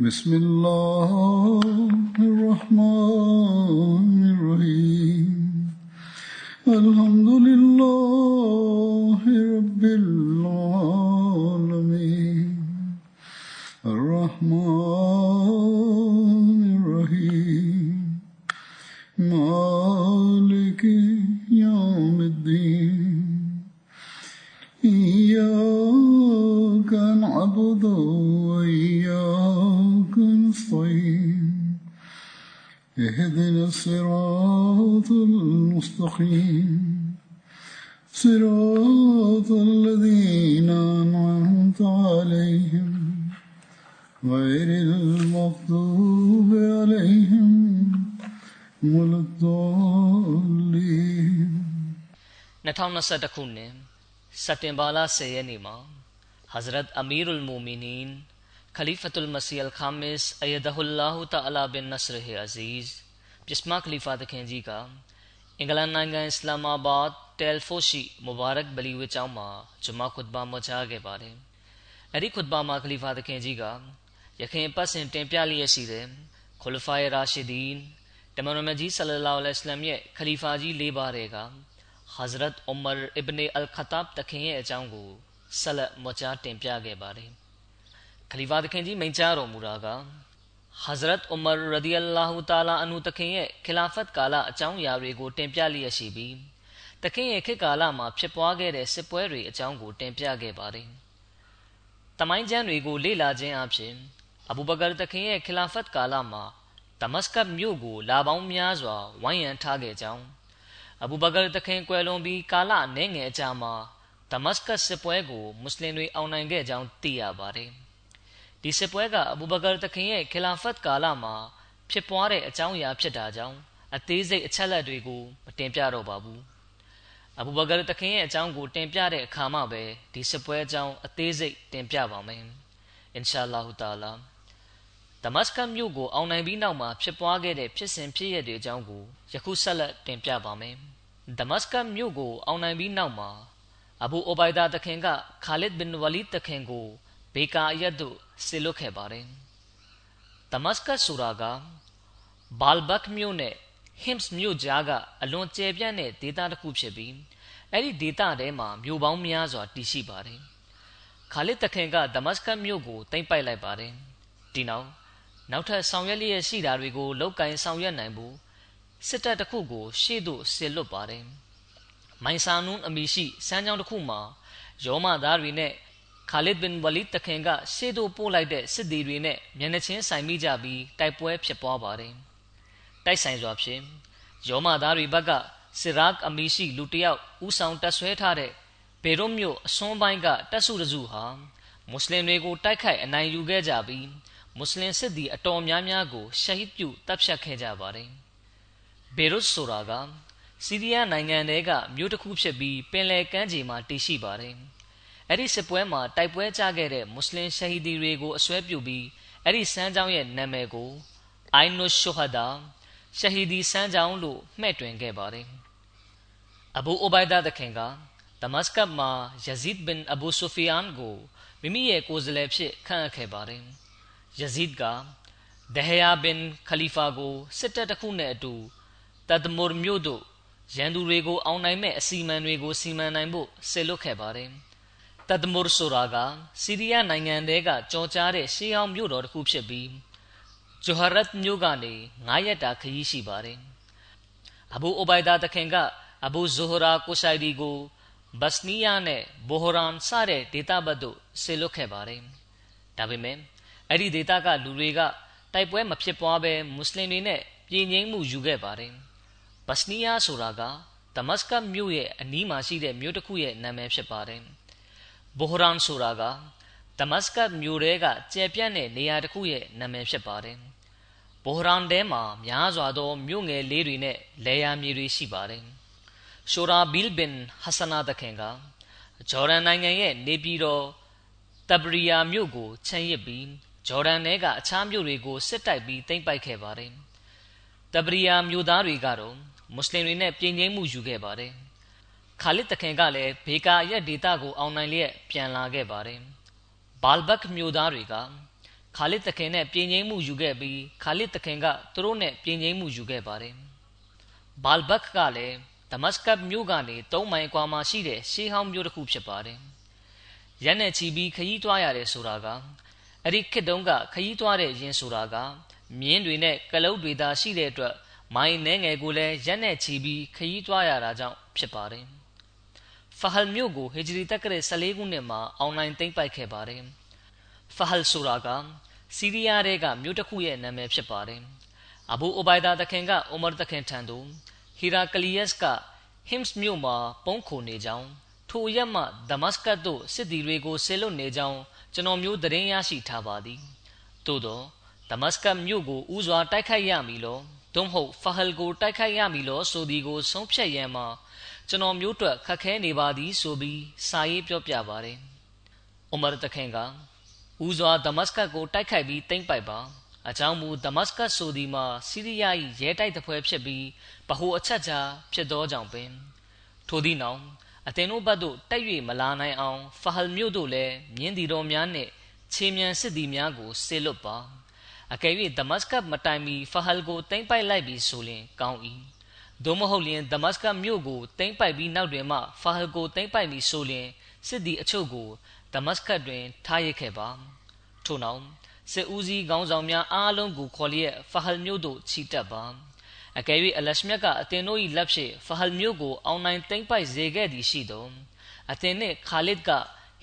بسم الله الرحمن اهدنا الصراط المستقيم صراط الذين أنعمت عليهم غير المغضوب عليهم ولا الضالين 2021ခုနှစ်စက်တင်ဘာလ10ရက်နေ့မှာ Hazrat Amirul Mu'minin Khalifatul Masih Al-Khamis Ayyadahullah Ta'ala bin Nasr Aziz ပြ စ်မခလီဖာသခင်ကြီးကအင်္ဂလန်နိုင်ငံအစ္စလာမာဘတ်တယ်ဖိုရှိမူဘာရက်ဘလီဝေကျောင်းမှာဂျမာခွတ်ဘာမချာခဲ့ပါတယ်။အဲဒီခွတ်ဘာမှာခ Hazrat Umar ibn al-Khattab တခင်ရဲ့အကြောင်းကိုဆက်လက်မကြားတင်ပြခဲ့ပါတယ်။ခလီဖာတခင်ကြီးမိန့်ကြားတော်မူတာက Hazrat Umar radiyallahu ta'ala anhu တခင်ရဲ့ခလာဖတ်ကာလအကြောင်းအရာတွေကို တင်ပြလျက်ရှိပြီးတခင်ရဲ့ခေတ်ကာလမှာဖြစ်ပွားခဲ့တဲ့စစ်ပွဲတွေအကြောင်းကို တင်ပြခဲ့ပါတယ်။တမိုင်းကျမ်းတွေကို လေ့လာခြင်းအပြင်အဘူဘကာတခင်ရဲ့ခလာဖတ်ကာလမှာဒမတ်စကတ်မြို့ကို လာပေါင်းများစွာ ဝိုင်းရံထားခဲ့ကြောင်းအဘူဘကာတခင်ကွယ်လွန်ပြီးကာလအနည်းငယ်အကြာမှာဒမတ်စကတ်စစ်ပွဲကိုမွတ်စလင်တွေအောင်နိုင်ခဲ့ကြောင်းသိရပါတယ်။ ဒီစစ်ပွဲက အဘူဘကာတခင်ရဲ့ခလာဖတ်ကာလမှာ ဖြစ်ပွားတဲ့အကြောင်းအရာဖြစ်တာကြောင့် အသေးစိတ်အချက်လက်တွေကို မတင်ပြတော့ပါဘူး။အဘူဘကာတခင်ရဲ့အကြောင်းကို တင်ပြတဲ့အခါမှပဲ ဒီစစ်ပွဲအကြောင်း အသေးစိတ်တင်ပြပါမယ်။အင်ရှာအလ္လာဟူတာလာ ဒမတ်စကတ်မြို့ကို အောင်နိုင်ပြီးနောက်မှာ ဖြစ်ပွားခဲ့တဲ့ ဖြစ်စဉ်ဖြစ်ရပ်တွေအကြောင်းကို ယခု ဆက်လက်တင်ပြပါမယ်။ဒမတ်စကတ်မြို့ကို အောင်နိုင်ပြီးနောက်မှာ အဘူအိုဘိုင်ဒါတခင်က ခါလစ်ဘင် ဝလီတခင်ကို ဘေကာအယတ်တို့ဆေလွတ်ခဲ့ပါတယ်။ဒမတ်စကတ်ဆိုတာကဘာလ်ဘတ်မြို့နဲ့ဟင်စ်မြို့ကြားကအလွန်ကျယ်ပြန့်တဲ့ဒေသတစ်ခုဖြစ်ပြီးအဲ့ဒီဒေသထဲမှာမြို့ပေါင်းများစွာတည်ရှိပါတယ်။ခါလစ်တခင်ကဒမတ်စကတ်မြို့ကိုတင်ပိုက်လိုက်ပါတယ်။ဒီနောက်နောက်ထပ်ဆောင်ရွက်လျက်ရှိတာတွေကိုလောက်ကင်ဆောင်ရွက်နိုင်ဖို့စစ်တပ်တစ်ခုကို ရှေ့သို့ဆစ်လွတ်ပါတယ်။မိုင်ဆာနွန်းအမီရှိစမ်းကြောင်းတစ်ခုမှာယောမသားတွေနဲ့ ခါလစ်ဘင်ဝလီတခင်ကရှေ့သို့ပို့လိုက်တဲ့စစ်သည်တွေနဲ့မျက်နှာချင်းဆိုင်မိကြပြီးတိုက်ပွဲဖြစ်ပွားပါတယ်။တိုက်ဆိုင်စွာဖြင့်ယောမသားတွေဘက်ကစစ်ရာအမီရှိလူတစ်ယောက်ဥဆောင်တက်ဆွဲထားတဲ့ဘေရွတ်မြို့အစွန်းပိုင်းကတပ်စုတစုဟာမွတ်စလင်တွေကိုတိုက်ခိုက်အနိုင်ယူခဲ့ကြပြီးမွတ်စလင်စစ်သည်အတော်များများကိုရှဟစ်ပြုတပ်ဖြတ်ခဲ့ကြပါတယ်။ဘေရွတ်ဆိုတာကစီးရီးယားနိုင်ငံထဲကမြို့တစ်ခုဖြစ်ပြီးပင်လယ်ကမ်းခြေမှာတည်ရှိပါတယ်။ အဲ့ဒီစစ်ပွဲမှာတိုက်ပွဲကြခဲ့တဲ့မွတ်စလင်ရှဟီဒီတွေကိုအစွဲပြုပြီးအဲ့ဒီစမ်းကြောင်းရဲ့နာမည်ကိုအိုင်နုရှူဟဒါရှဟီဒီစမ်းကြောင်းလို့မှဲ့တွင်ခဲ့ပါတယ်။အဘူအိုဘိုင်ဒါတခင်ကဒမတ်စကတ်မှာယဇီဒ်ဘင်အဘူဆူဖီယန်ကိုမိမိရဲ့ကိုယ်စားလှယ်ဖြစ်ခန့်အပ်ခဲ့ပါတယ်။ယဇီဒ်ကဒဟယာဘင်ခလီဖာကိုစစ်တပ်တစ်ခုနဲ့အတူတဒမူရ်မြို့သို့ရန်သူတွေကိုအောင်နိုင်မဲ့အစီအမံတွေကိုစီမံနိုင်ဖို့ဆေလွတ်ခဲ့ပါတယ်။ တဒမူရ်ဆိုတာကစီးရီးယားနိုင်ငံတဲကကြော်ကြားတဲ့ရှေးဟောင်းမြို့တော်တစ်ခုဖြစ်ပြီးဂျိုဟာရတ်မြို့ကနေ9ရက်တာခရီးရှိပါတယ်။အဘူအိုဘိုင်ဒါတခင်ကအဘူဇိုဟရာကိုဆိုင်ဒီကိုဘတ်စနီးယားနဲ့ဘိုဟရန်စတဲ့ဒေသဘက်သို့ဆေလွတ်ခဲ့ပါတယ်။ဒါပေမဲ့အဲ့ဒီဒေသကလူတွေကတိုက်ပွဲမဖြစ်ပွားဘဲမွတ်စလင်တွေနဲ့ပြည်ငြိမ်းမှုယူခဲ့ပါတယ်။ဘတ်စနီးယားဆိုတာကဒမတ်စကတ်မြို့ရဲ့အနီးမှာရှိတဲ့မြို့တစ်ခုရဲ့နာမည်ဖြစ်ပါတယ်။ ဘိုဟရန်ဆိုတာကဒမတ်စကတ်မြို့ရဲကကျယ်ပြန့်တဲ့နေရာတစ်ခုရဲ့နာမည်ဖြစ်ပါတယ်။ဘော်ရန်တဲမှာများစွာသောမြို့ငယ်လေးတွေနဲ့လေယာမြေတွေရှိပါတယ်။ရှိုရာဘီလ်ဘင်ဟဆနာတခင်ကဂျော်ဒန်နိုင်ငံရဲ့နေပြည်တော်တဘရီယာမြို့ကိုချမ်းရစ်ပြီးဂျော်ဒန်နယ်ကအခြားမြို့တွေကိုစစ်တိုက်ပြီးသိမ်းပိုက်ခဲ့ပါတယ်။တဘရီယာမြို့သားတွေကတော့မွတ်စလင်တွေနဲ့ပြည်ငင်းမှုယူခဲ့ပါတယ်။ ခါလစ်တခင်ကလည်းဘေကာရဲ့ဒေတာကိုအောင်နိုင်လျက်ပြန်လာခဲ့ပါတယ်။ဘာလ်ဘတ်မြို့သားတွေကခါလစ်တခင်နဲ့ပြည်ငင်းမှုယူခဲ့ပြီးခါလစ်တခင်ကသူတို့နဲ့ပြည်ငင်းမှုယူခဲ့ပါတယ်။ဘာလ်ဘတ်ကလည်းဒမတ်စကတ်မြို့ကနေ၃မိုင်ကွာမှာရှိတဲ့ရှေးဟောင်းမြို့တစ်ခုဖြစ်ပါတယ်။ရက်နဲ့ချီပြီးခရီးသွားရတယ်ဆိုတာကအဲ့ဒီခေတ်တုန်းကခရီးသွားတဲ့ရင်ဆိုတာကမြင်းတွေနဲ့ကလုတ်တွေသာရှိတဲ့အတွက်မိုင်းနှဲငယ်ကိုလည်းရက်နဲ့ချီပြီးခရီးသွားရတာကြောင့်ဖြစ်ပါတယ်။ ဖဟလ်မြို့ကိုဟီဂျရီတက္ကရာ14ခုနှစ်မှာအွန်လိုင်းသိမ်းပိုက်ခဲ့ပါတယ်။ဖဟလ်ဆိုတာကစီးရီးယားရဲ့ကမြို့တစ်ခုရဲ့နာမည်ဖြစ်ပါတယ်။အဘူအိုဘိုင်ဒါတခင်ကအိုမာတခင်ထံသို့ဟီရာကလီယက်စ်ကဟင်စ်မြို့မှာပုံခိုနေကြောင်းထိုရက်မှဒမတ်စကတ်သို့စစ်သည်တွေကိုဆေလွတ်နေကြောင်းကျွန်တော်မျိုးသတင်းရရှိထားပါသည်သို့သောဒမတ်စကတ်မြို့ကိုဥစွာတိုက်ခိုက်ရမည်လို့သို့မဟုတ်ဖဟလ်ကိုတိုက်ခိုက်ရမည်လို့ဆိုသည်ကိုဆုံးဖြတ်ရန်မှာ ကျွန်တော်မျိုးတွက်ခက်ခဲနေပါသည်ဆိုပြီးစာရေးပြောပြပါတယ်။အိုမာတခင်ကဥစွာဒမတ်စကတ်ကိုတိုက်ခိုက်ပြီးတိမ့်ပိုက်ပါအကြောင်းမူဒမတ်စကတ်ဆိုဒီမှာစီးရီးယား၏ရဲတိုက်တပွဲဖြစ်ပြီးဗဟိုအချက်ကြားဖြစ်သောကြောင့်ပင်ထိုသည့်နောက်အသင်တို့ဘက်သို့တက်၍မလာနိုင်အောင်ဖဟလ်မြို့သို့လည်းမြင်းတီတော်များနှင့်ခြေမြန်စစ်သည်များကိုဆေလွတ်ပါအကယ်၍ဒမတ်စကတ်မတိုင်မီဖဟလ်ကိုတင်ပိုက်လိုက်ပြီးဆိုရင်ကောင်း၏ သို့မဟုတ်လျင်ဒမတ်စကတ်မြို့ကိုတင်ပိုက်ပြီးနောက်တွင်မှဖဟလ်ကိုတင်ပိုက်ပြီးဆိုလျင်စစ်သည်အချို့ကို ဒမတ်စကတ်တွင် ထားရခဲ့ပါထို့နောက်စစ်ဦးစီးခေါင်းဆောင်များအားလုံးကိုခေါ်လျက်ဖဟလ်မြို့သို့ချီတက်ပါအကယ်၍အလရှမြတ်ကအသင်တို့၏လက်ဖြင့်ဖဟလ်မြို့ကိုအောင်နိုင်သိမ့်ပိုက်စေခဲ့သည်ရှိသောအသင်နှင့်ခါလစ်က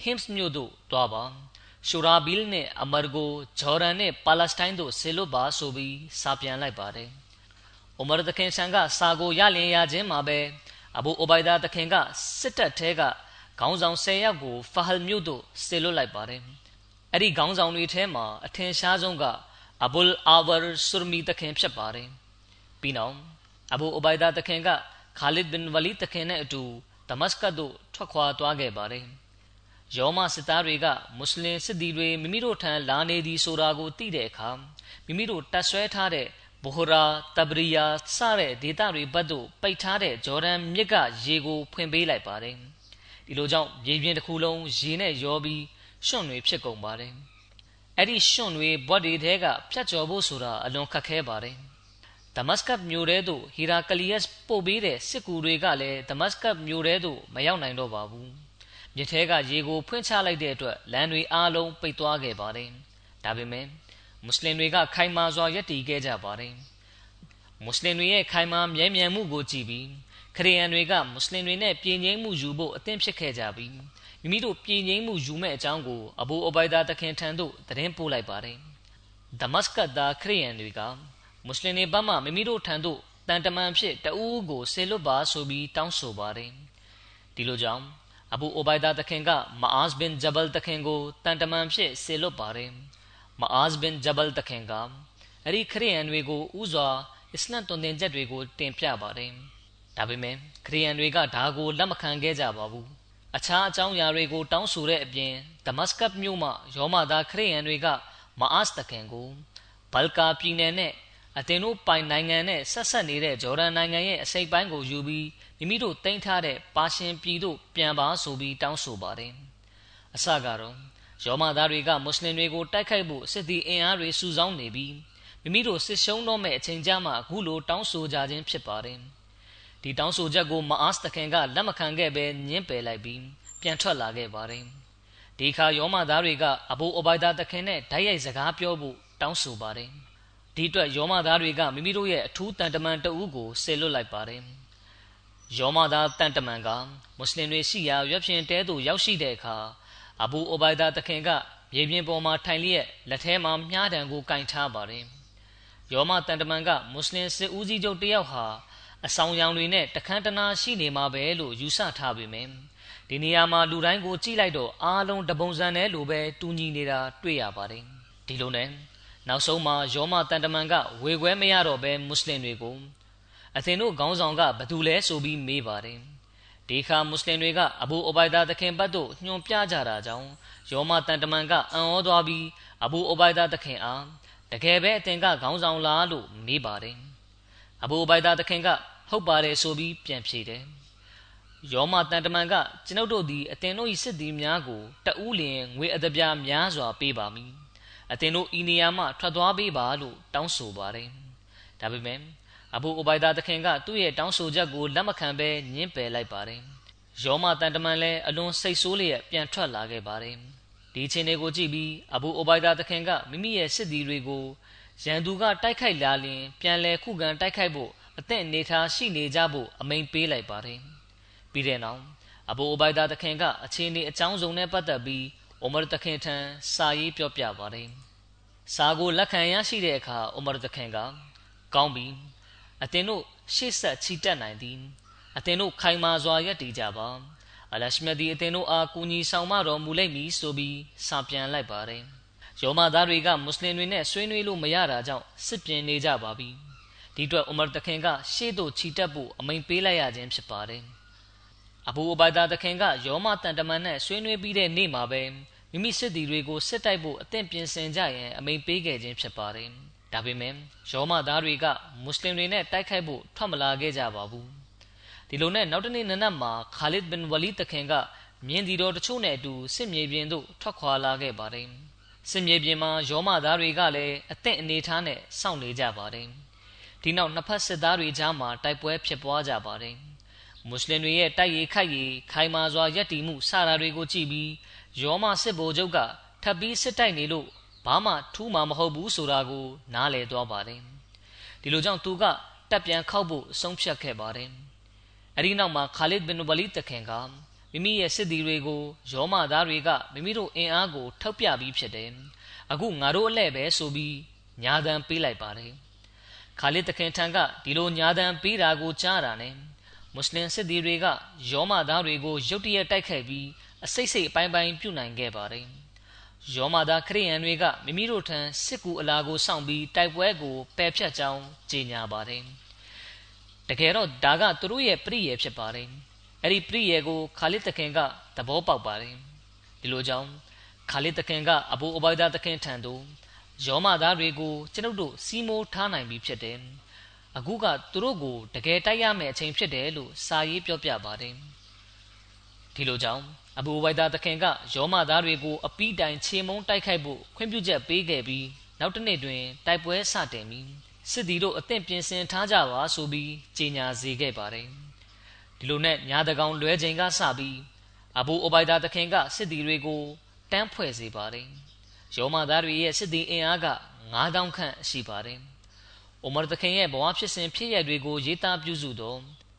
ဟင်စ်မြို့သို့တွားပါရှူရာဘီလ်နှင့်အမာကိုဂျော်ဒန်နှင့်ပါလက်စတိုင်းသို့ဆေလွတ်ပါဆိုပြီးစာပြန်လိုက်ပါတယ်။ အိုမာတခင်ဆန်ကစာကိုရလျင်ရခြင်းမှာပဲအဘူအိုဘိုင်ဒါတခင်ကစစ်တပ်ထဲကခေါင်းဆောင်၁၀ယောက်ကိုဖဟလ်မြို့သို့ဆေလွတ်လိုက်ပါတယ်။အဲ့ဒီခေါင်းဆောင်တွေထဲမှာအထင်ရှားဆုံးကအဘူလ်အာဝါဆူမီတခင်ဖြစ်ပါတယ်။ပြီးနောက်အဘူအိုဘိုင်ဒါတခင်ကခါလစ်ဘင်ဝလီတခင်နဲ့အတူဒမတ်စကတ်သို့ထွက်ခွာသွားခဲ့ပါတယ်။ယောမစစ်သားတွေကမွတ်စလင်စစ်သည်တွေမိမိတို့ထံလာနေသည်ဆိုတာကိုသိတဲ့အခါမိမိတို့တပ်ဆွဲထားတဲ့ ဘိုဟရာ တဘရီယာ စတဲ့ဒေသတွေဘက်သို့ ပိတ်ထားတဲ့ ဂျော်ဒန်မြစ်က ရေကို ဖွင့်ပေးလိုက်ပါတယ် ဒီလိုကြောင့်ရေပြင်တစ်ခုလုံး ရေနဲ့ရောပြီး ရွှွန့်တွေဖြစ်ကုန်ပါတယ် အဲ့ဒီရွှွန့်တွေဘွက်တွေထဲက ဖြတ်ကျော်ဖို့ဆိုတာ အလွန်ခက်ခဲပါတယ် ဒမတ်စကတ်မြို့ထဲသို့ ဟီရာကလီယက်ပို့ပေးတဲ့ စစ်ကူတွေကလည်း ဒမတ်စကတ်မြို့ထဲသို့ မရောက်နိုင်တော့ပါဘူး မြစ်ထဲက ရေကို ဖွင့်ချလိုက်တဲ့အတွက် လမ်းတွေအားလုံး ပိတ်သွားခဲ့ပါတယ်။ဒါပေမဲ့ မွတ်စလင်တွေက ခိုင်မာစွာရပ်တည်ခဲ့ကြပါတယ်။မွတ်စလင်တွေရဲ့ခိုင်မာမြဲမြံမှုကိုကြည့်ပြီးခရီးယန်တွေကမွတ်စလင်တွေနဲ့ပြည်ငြိမ်းမှုယူဖို့အသင့်ဖြစ်ခဲ့ကြပြီးမိမိတို့ပြည်ငြိမ်းမှုယူမဲ့အကြောင်းကိုအဘူအဘိုင်ဒါတခင်ထံသို့သတင်းပို့လိုက်ပါတယ်။ဒမတ်စကတ်သားခရီးယန်တွေကမွတ်စလင်တွေဘက်မှမိမိတို့ထံသို့တန်တမန်ဖြစ်တအူးကိုဆေလွတ်ပါဆိုပြီးတောင်းဆိုပါတယ်။ဒီလိုကြောင့်အဘူအိုဘိုင်ဒါတခင်ကမအာဇ်ဘင်ဂျဘလ်တခင်ကိုတန်တမန်ဖြစ်ဆေလွတ်ပါတယ် မအာဇ်ဘင်ဂျဘလ်တခင်ကအဲ့ဒီခရီးယန်တွေကိုဥစွာအစ္စလမ်တွင်တင်ချက်တွေကိုတင်ပြပါတယ်ဒါပေမဲ့ခရီးယန်တွေကဒါကိုလက်မခံခဲ့ကြပါဘူးအခြားအကြောင်းအရာတွေကိုတောင်းဆိုတဲ့အပြင်ဒမတ်စကတ်မြို့မှရောမသားခရီးယန်တွေကမအာဇ်တခင်ကိုဘလကာပြည်နယ်နဲ့အတင်တို့ပိုင်နိုင်ငံနဲ့ဆက်ဆက်နေတဲ့ဂျော်ဒန်နိုင်ငံရဲ့အစိပ်ပိုင်းကိုယူပြီးမိမိတို့တင်ထားတဲ့ပါရှင်ပြည်သို့ပြန်ပါဆိုပြီးတောင်းဆိုပါတယ်။အစကတော့ ရောမသားတွေကမွတ်စလင်တွေကိုတိုက်ခိုက်ဖို့စစ်သည်အင်အားတွေစုဆောင်းနေပြီးမိမိတို့စစ်ရှုံးတော့မဲ့အချိန်ကြမှာအခုလိုတောင်းဆိုကြခြင်းဖြစ်ပါတယ်။ဒီတောင်းဆိုချက်ကိုမအာစ်တခင်ကလက်မခံခဲ့ဘဲညှင်းပယ်လိုက်ပြီးပြန်ထွက်လာခဲ့ပါတယ်။ဒီခါရောမသားတွေကအဘူအဘိုင်ဒါတခင်နဲ့ဓာတ်ရိုက်စကားပြောဖို့တောင်းဆိုပါတယ်။ဒီအတွက်ယောမသားတွေကမိမိတို့ရဲ့အထူးတန်တမန်တအူးကိုဆေလွတ်လိုက်ပါတယ်။ယောမသားတန်တမန်ကမွတ်စလင်တွေရှိရာရွက်ဖြင်တဲသို့ရောက်ရှိတဲ့အခါ အဘူအိုဘိုင်ဒါတခင်ကမြေပြင်ပေါ်မှာထိုင်လျက်လက်ထဲမှာမြားတံကိုကင်ထားပါတယ်။ယောမတန်တမန်ကမွတ်စလင်စစ်ဦးစီးချုပ်တယောက်ဟာအဆောင်ရောင်တွေနဲ့တခမ်းတနာရှိနေမှာပဲလို့ယူဆထားပေမယ့်ဒီနေရာမှာလူတိုင်းကိုကြည့်လိုက်တော့အားလုံးတပုံစံနဲ့လိုပဲတူညီနေတာတွေ့ရပါတယ်ဒီလိုနဲ့နောက်ဆုံးမှာယောမတန်တမန်ကဝေခွဲမရတော့ပဲမွတ်စလင်တွေကိုအသင်တို့ခေါင်းဆောင်ကဘသူလဲဆိုပြီးမေးပါတယ် ဒီခါမွတ်စလင်တွေကအဘူအိုဘိုင်ဒါသခင်ဘတ်တို့ညွှန်ပြကြတာကြောင့်ယောမတန်တမန်ကအံ့ဩသွားပြီးအဘူအိုဘိုင်ဒါသခင်အားတကယ်ပဲအသင်ကခေါင်းဆောင်လားလို့မေးပါတယ်အဘူအိုဘိုင်ဒါသခင်ကဟုတ်ပါတယ်ဆိုပြီးပြန်ဖြေတယ်ယောမတန်တမန်ကကျွန်ုပ်တို့သည်အသင်တို့၏စစ်သည်များကိုတအူးလျင်ငွေအသပြားများစွာပေးပါမည်အသင်တို့ဤနေရာမှထွက်သွားပေးပါလို့တောင်းဆိုပါတယ်ဒါပေမဲ့ အဘူအိုဘိုင်ဒါတခင်ကသူ့ရဲ့တောင်းဆိုချက်ကိုလက်မခံဘဲညှင်းပယ်လိုက်ပါတယ်ယောမတန်တမန်လည်းအလွန်စိတ်ဆိုးလျက်ပြန်ထွက်လာခဲ့ပါတယ်ဒီအချိန်တွေကိုကြည့်ပြီးအဘူအိုဘိုင်ဒါတခင်ကမိမိရဲ့စစ်သည်တွေကိုရန်သူကတိုက်ခိုက်လာရင်ပြန်လည်ခုခံတိုက်ခိုက်ဖို့အသင့်အနေထားရှိနေကြဖို့အမိန်ပေးလိုက်ပါတယ်ပြီးတဲ့နောက်အဘူအိုဘိုင်ဒါတခင်ကအခြေအနေအကြောင်းစုံနဲ့ပတ်သက်ပြီးအိုမာတခင်ထံစာရေးပြောပြပါတယ်စာကိုလက်ခံရရှိတဲ့အခါအိုမာတခင်ကကောင်းပြီ အသင်တို့ရှေ့ဆက်ချီတက်နိုင်သည်အသင်တို့ခိုင်မာစွာရပ်တည်ကြပါအလရှမြတ်ဒီအသင်တို့အားကူညီဆောင်မတော်မူလိမ့်မည်ဆိုပြီးစာပြန်လိုက်ပါတယ်ယောမသားတွေကမွတ်စလင်တွေနဲ့ဆွေးနွေးလို့မရတာကြောင့်စစ်ပြင်နေကြပါပြီဒီအတွက်ဥမာတခင်ကရှေ့သို့ချီတက်ဖို့အမိန်ပေးလိုက်ရခြင်းဖြစ်ပါတယ်အဘူအဘိုင်ဒါတခင်ကယောမတန်တမန်နဲ့ဆွေးနွေးပြီးတဲ့နေ့မှာပဲမိမိစစ်သည်တွေကိုစစ်တိုက်ဖို့အသင့်ပြင်ဆင်ကြရန်အမိန်ပေးခဲ့ခြင်းဖြစ်ပါတယ် ဒါပေမဲ့ယောမသားတွေကမွတ်စလင်တွေနဲ့တိုက်ခိုက်ဖို့ထွက်မလာခဲ့ကြပါဘူးဒီလိုနဲ့နောက်တနေ့နနက်မှာခါလစ်ဘင်ဝလီတခင်ကမြင်းဒီတော်တချို့နဲ့အတူစစ်မြေပြင်သို့ထွက်ခွာလာခဲ့ပါတယ်စစ်မြေပြင်မှာယောမသားတွေကလည်းအသင့်အနေထားနဲ့စောင့်နေကြပါတယ်ဒီနောက်နှစ်ဖက်စစ်သားတွေကြားမှာတိုက်ပွဲဖြစ်ပွားကြပါတယ်မွတ်စလင်တွေရဲ့တိုက်ရိုက်ခိုက်ရီခိုင်မာစွာရပ်တည်မှုစတာတွေကိုကြည့်ပြီးယောမစစ်ဗိုလ်ချုပ်ကထပ်ပြီးစစ်တိုက်နေလို့ ဘာမှထူးမှာမဟုတ်ဘူးဆိုတာကို နားလည်သွားပါတယ်ဒီလိုကြောင့်သူကတပ်ပြန်ခောက်ဖို့ဆုံးဖြတ်ခဲ့ပါတယ်အဲဒီနောက်မှာခါလစ်ဘင်ဝလီတခင်ကမိမိရဲ့စစ်သည်တွေကိုယောမသားတွေကမိမိတို့အင်အားကိုထောက်ပြပြီးဖြစ်တယ်အခုငါတို့အလဲ့ပဲဆိုပြီးညာတန်ပေးလိုက်ပါတယ်ခါလစ်တခင်ထံကဒီလိုညာတန်ပေးတာကိုကြားတာနဲ့မွတ်စလင်စစ်သည်တွေကယောမသားတွေကိုရုတ်တရက်တိုက်ခိုက်ပြီးအစိတ်စိတ်အပိုင်းပိုင်းပြုတ်နိုင်ခဲ့ပါတယ် ယောမာသားခရိယန်တွေကမိမိတို့ထံစစ်ကူအလာကိုစောင့်ပြီးတိုက်ပွဲကိုပယ်ဖြတ်ကြောင်းကြေညာပါတယ်တကယ်တော့ဒါကသူတို့ရဲ့ပြည့်ရဖြစ်ပါတယ်အဲ့ဒီပြည့်ရကိုခါလစ်တခင်ကသဘောပေါက်ပါတယ်ဒီလိုကြောင့်ခါလစ်တခင်ကအဘူအဘိုင်ဒါတခင်ထံသို့ယောမာသားတွေကိုကျွန်ုပ်တို့စီးမိုးထားနိုင်ပြီဖြစ်တယ်အခုကသူတို့ကိုတကယ်တိုက်ရမယ့်အချိန်ဖြစ်တယ်လို့စာရေးပြောပြပါတယ်ဒီလိုကြောင့် အဘူဝိုင်ဒါတခင်ကယောမသားတွေကိုအပီးတိုင်ခြေမုံတိုက်ခိုက်ဖို့ခွင့်ပြုချက်ပေးခဲ့ပြီးနောက်တစ်နေ့တွင်တိုက်ပွဲစတင်ပြီးစစ်သည်တို့အသင့်ပြင်ဆင်ထားကြပါဆိုပြီးကြေညာစေခဲ့ပါတယ်ဒီလိုနဲ့ညာတကောင်လွဲချိန်ကစပြီးအဘူအိုဘိုင်ဒါတခင်ကစစ်သည်တွေကိုတန်းဖွဲ့စေပါတယ်ယောမသားတွေရဲ့စစ်သည်အင်အားက9000ခန့်ရှိပါတယ်အိုမာတခင်ရဲ့ဘဝဖြစ်စဉ်ဖြစ်ရပ်တွေကိုရေးသားပြုစုတော့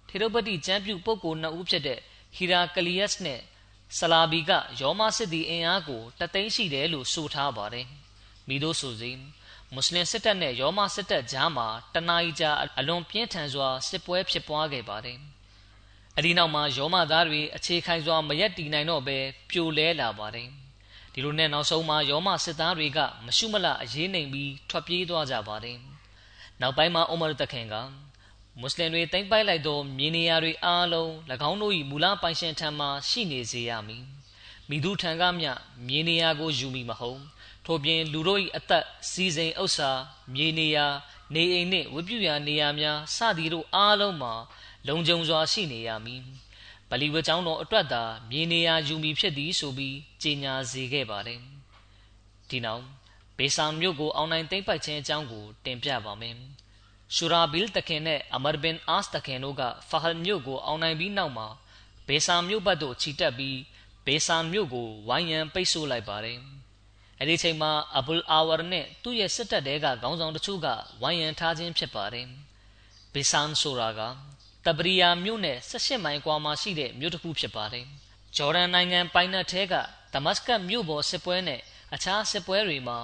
ထေရပတိကျမ်းပြုပုဂ္ဂိုလ်နှစ်ဦးဖြစ်တဲ့ဟီရာကလီယက်စ်နဲ့ ဆလာဘီကယောမစစ်သည်အင်အားကိုတသိန်းရှိတယ်လို့ဆိုထားပါတယ်မိတို့ဆိုစီမွတ်စလင်စစ်တပ်နဲ့ယောမစစ်တပ်ကြားမှာတနားကြာအလွန်ပြင်းထန်စွာစစ်ပွဲဖြစ်ပွားခဲ့ပါတယ်အဒီနောက်မှာယောမသားတွေအခြေခိုင်စွာမရက်တီနိုင်တော့ဘဲပြိုလဲလာပါတယ်ဒီလိုနဲ့နောက်ဆုံးမှာယောမစစ်သားတွေကမရှုမလအရေးနိုင်ပြီးထွက်ပြေးသွားကြပါတယ်နောက်ပိုင်းမှာအိုမာတခင်က မွတ်စလင်တွေတိမ့်ပိုက်လိုက်သောမြေနေရာတွေအားလုံး၎င်းတို့၏မူလပိုင်ရှင်ထံမှရှိနေစေရမည်မိသူထံကမျှမြေနေရာကိုယူမိမဟုတ်ထို့ပြင်လူတို့၏အသက်စီစဉ်ဥစ္စာမြေနေရာနေအိမ်နှင့်ဝပြူရာနေရာများစသည်တို့အားလုံးမှာလုံခြုံစွာရှိနေရမည်ဗလီဝကျောင်းတော်အတွက်သာမြေနေရာယူမိဖြစ်သည်ဆိုပြီးကြေညာစေခဲ့ပါတယ်ဒီနောက်ဘေဆာမြို့ကိုအောင်နိုင်သိမ့်ပိုက်ခြင်းအကြောင်းကိုတင်ပြပါမယ် ရှူရာဘီလ်တခင်နဲ့ အမာဘင် အာစ်တခင်တို့ကဖဟလ်မြို့ကို အောင်နိုင်ပြီးနောက်မှာ ဘေဆာမြို့ဘက်သို့ခြိတက်ပြီး ဘေဆာမြို့ကို ဝိုင်းရန်ပိတ်ဆို့လိုက်ပါတယ်။အဲဒီချိန်မှာ အဘူလ်အာဝါနဲ့ သူ့ရဲ့စစ်တပ်တွေကခေါင်းဆောင်တချို့က ဝိုင်းရန်ထားခြင်းဖြစ်ပါတယ်။ဘေဆန်ဆိုတာက တဘရီယာမြို့နဲ့18မိုင်ကွာမှာရှိတဲ့ မြို့တစ်ခုဖြစ်ပါတယ်။ဂျော်ဒန်နိုင်ငံပိုင်နက်ထဲက ဒမတ်စကတ်မြို့ပေါ်စစ်ပွဲနဲ့ အခြားစစ်ပွဲတွေမှာ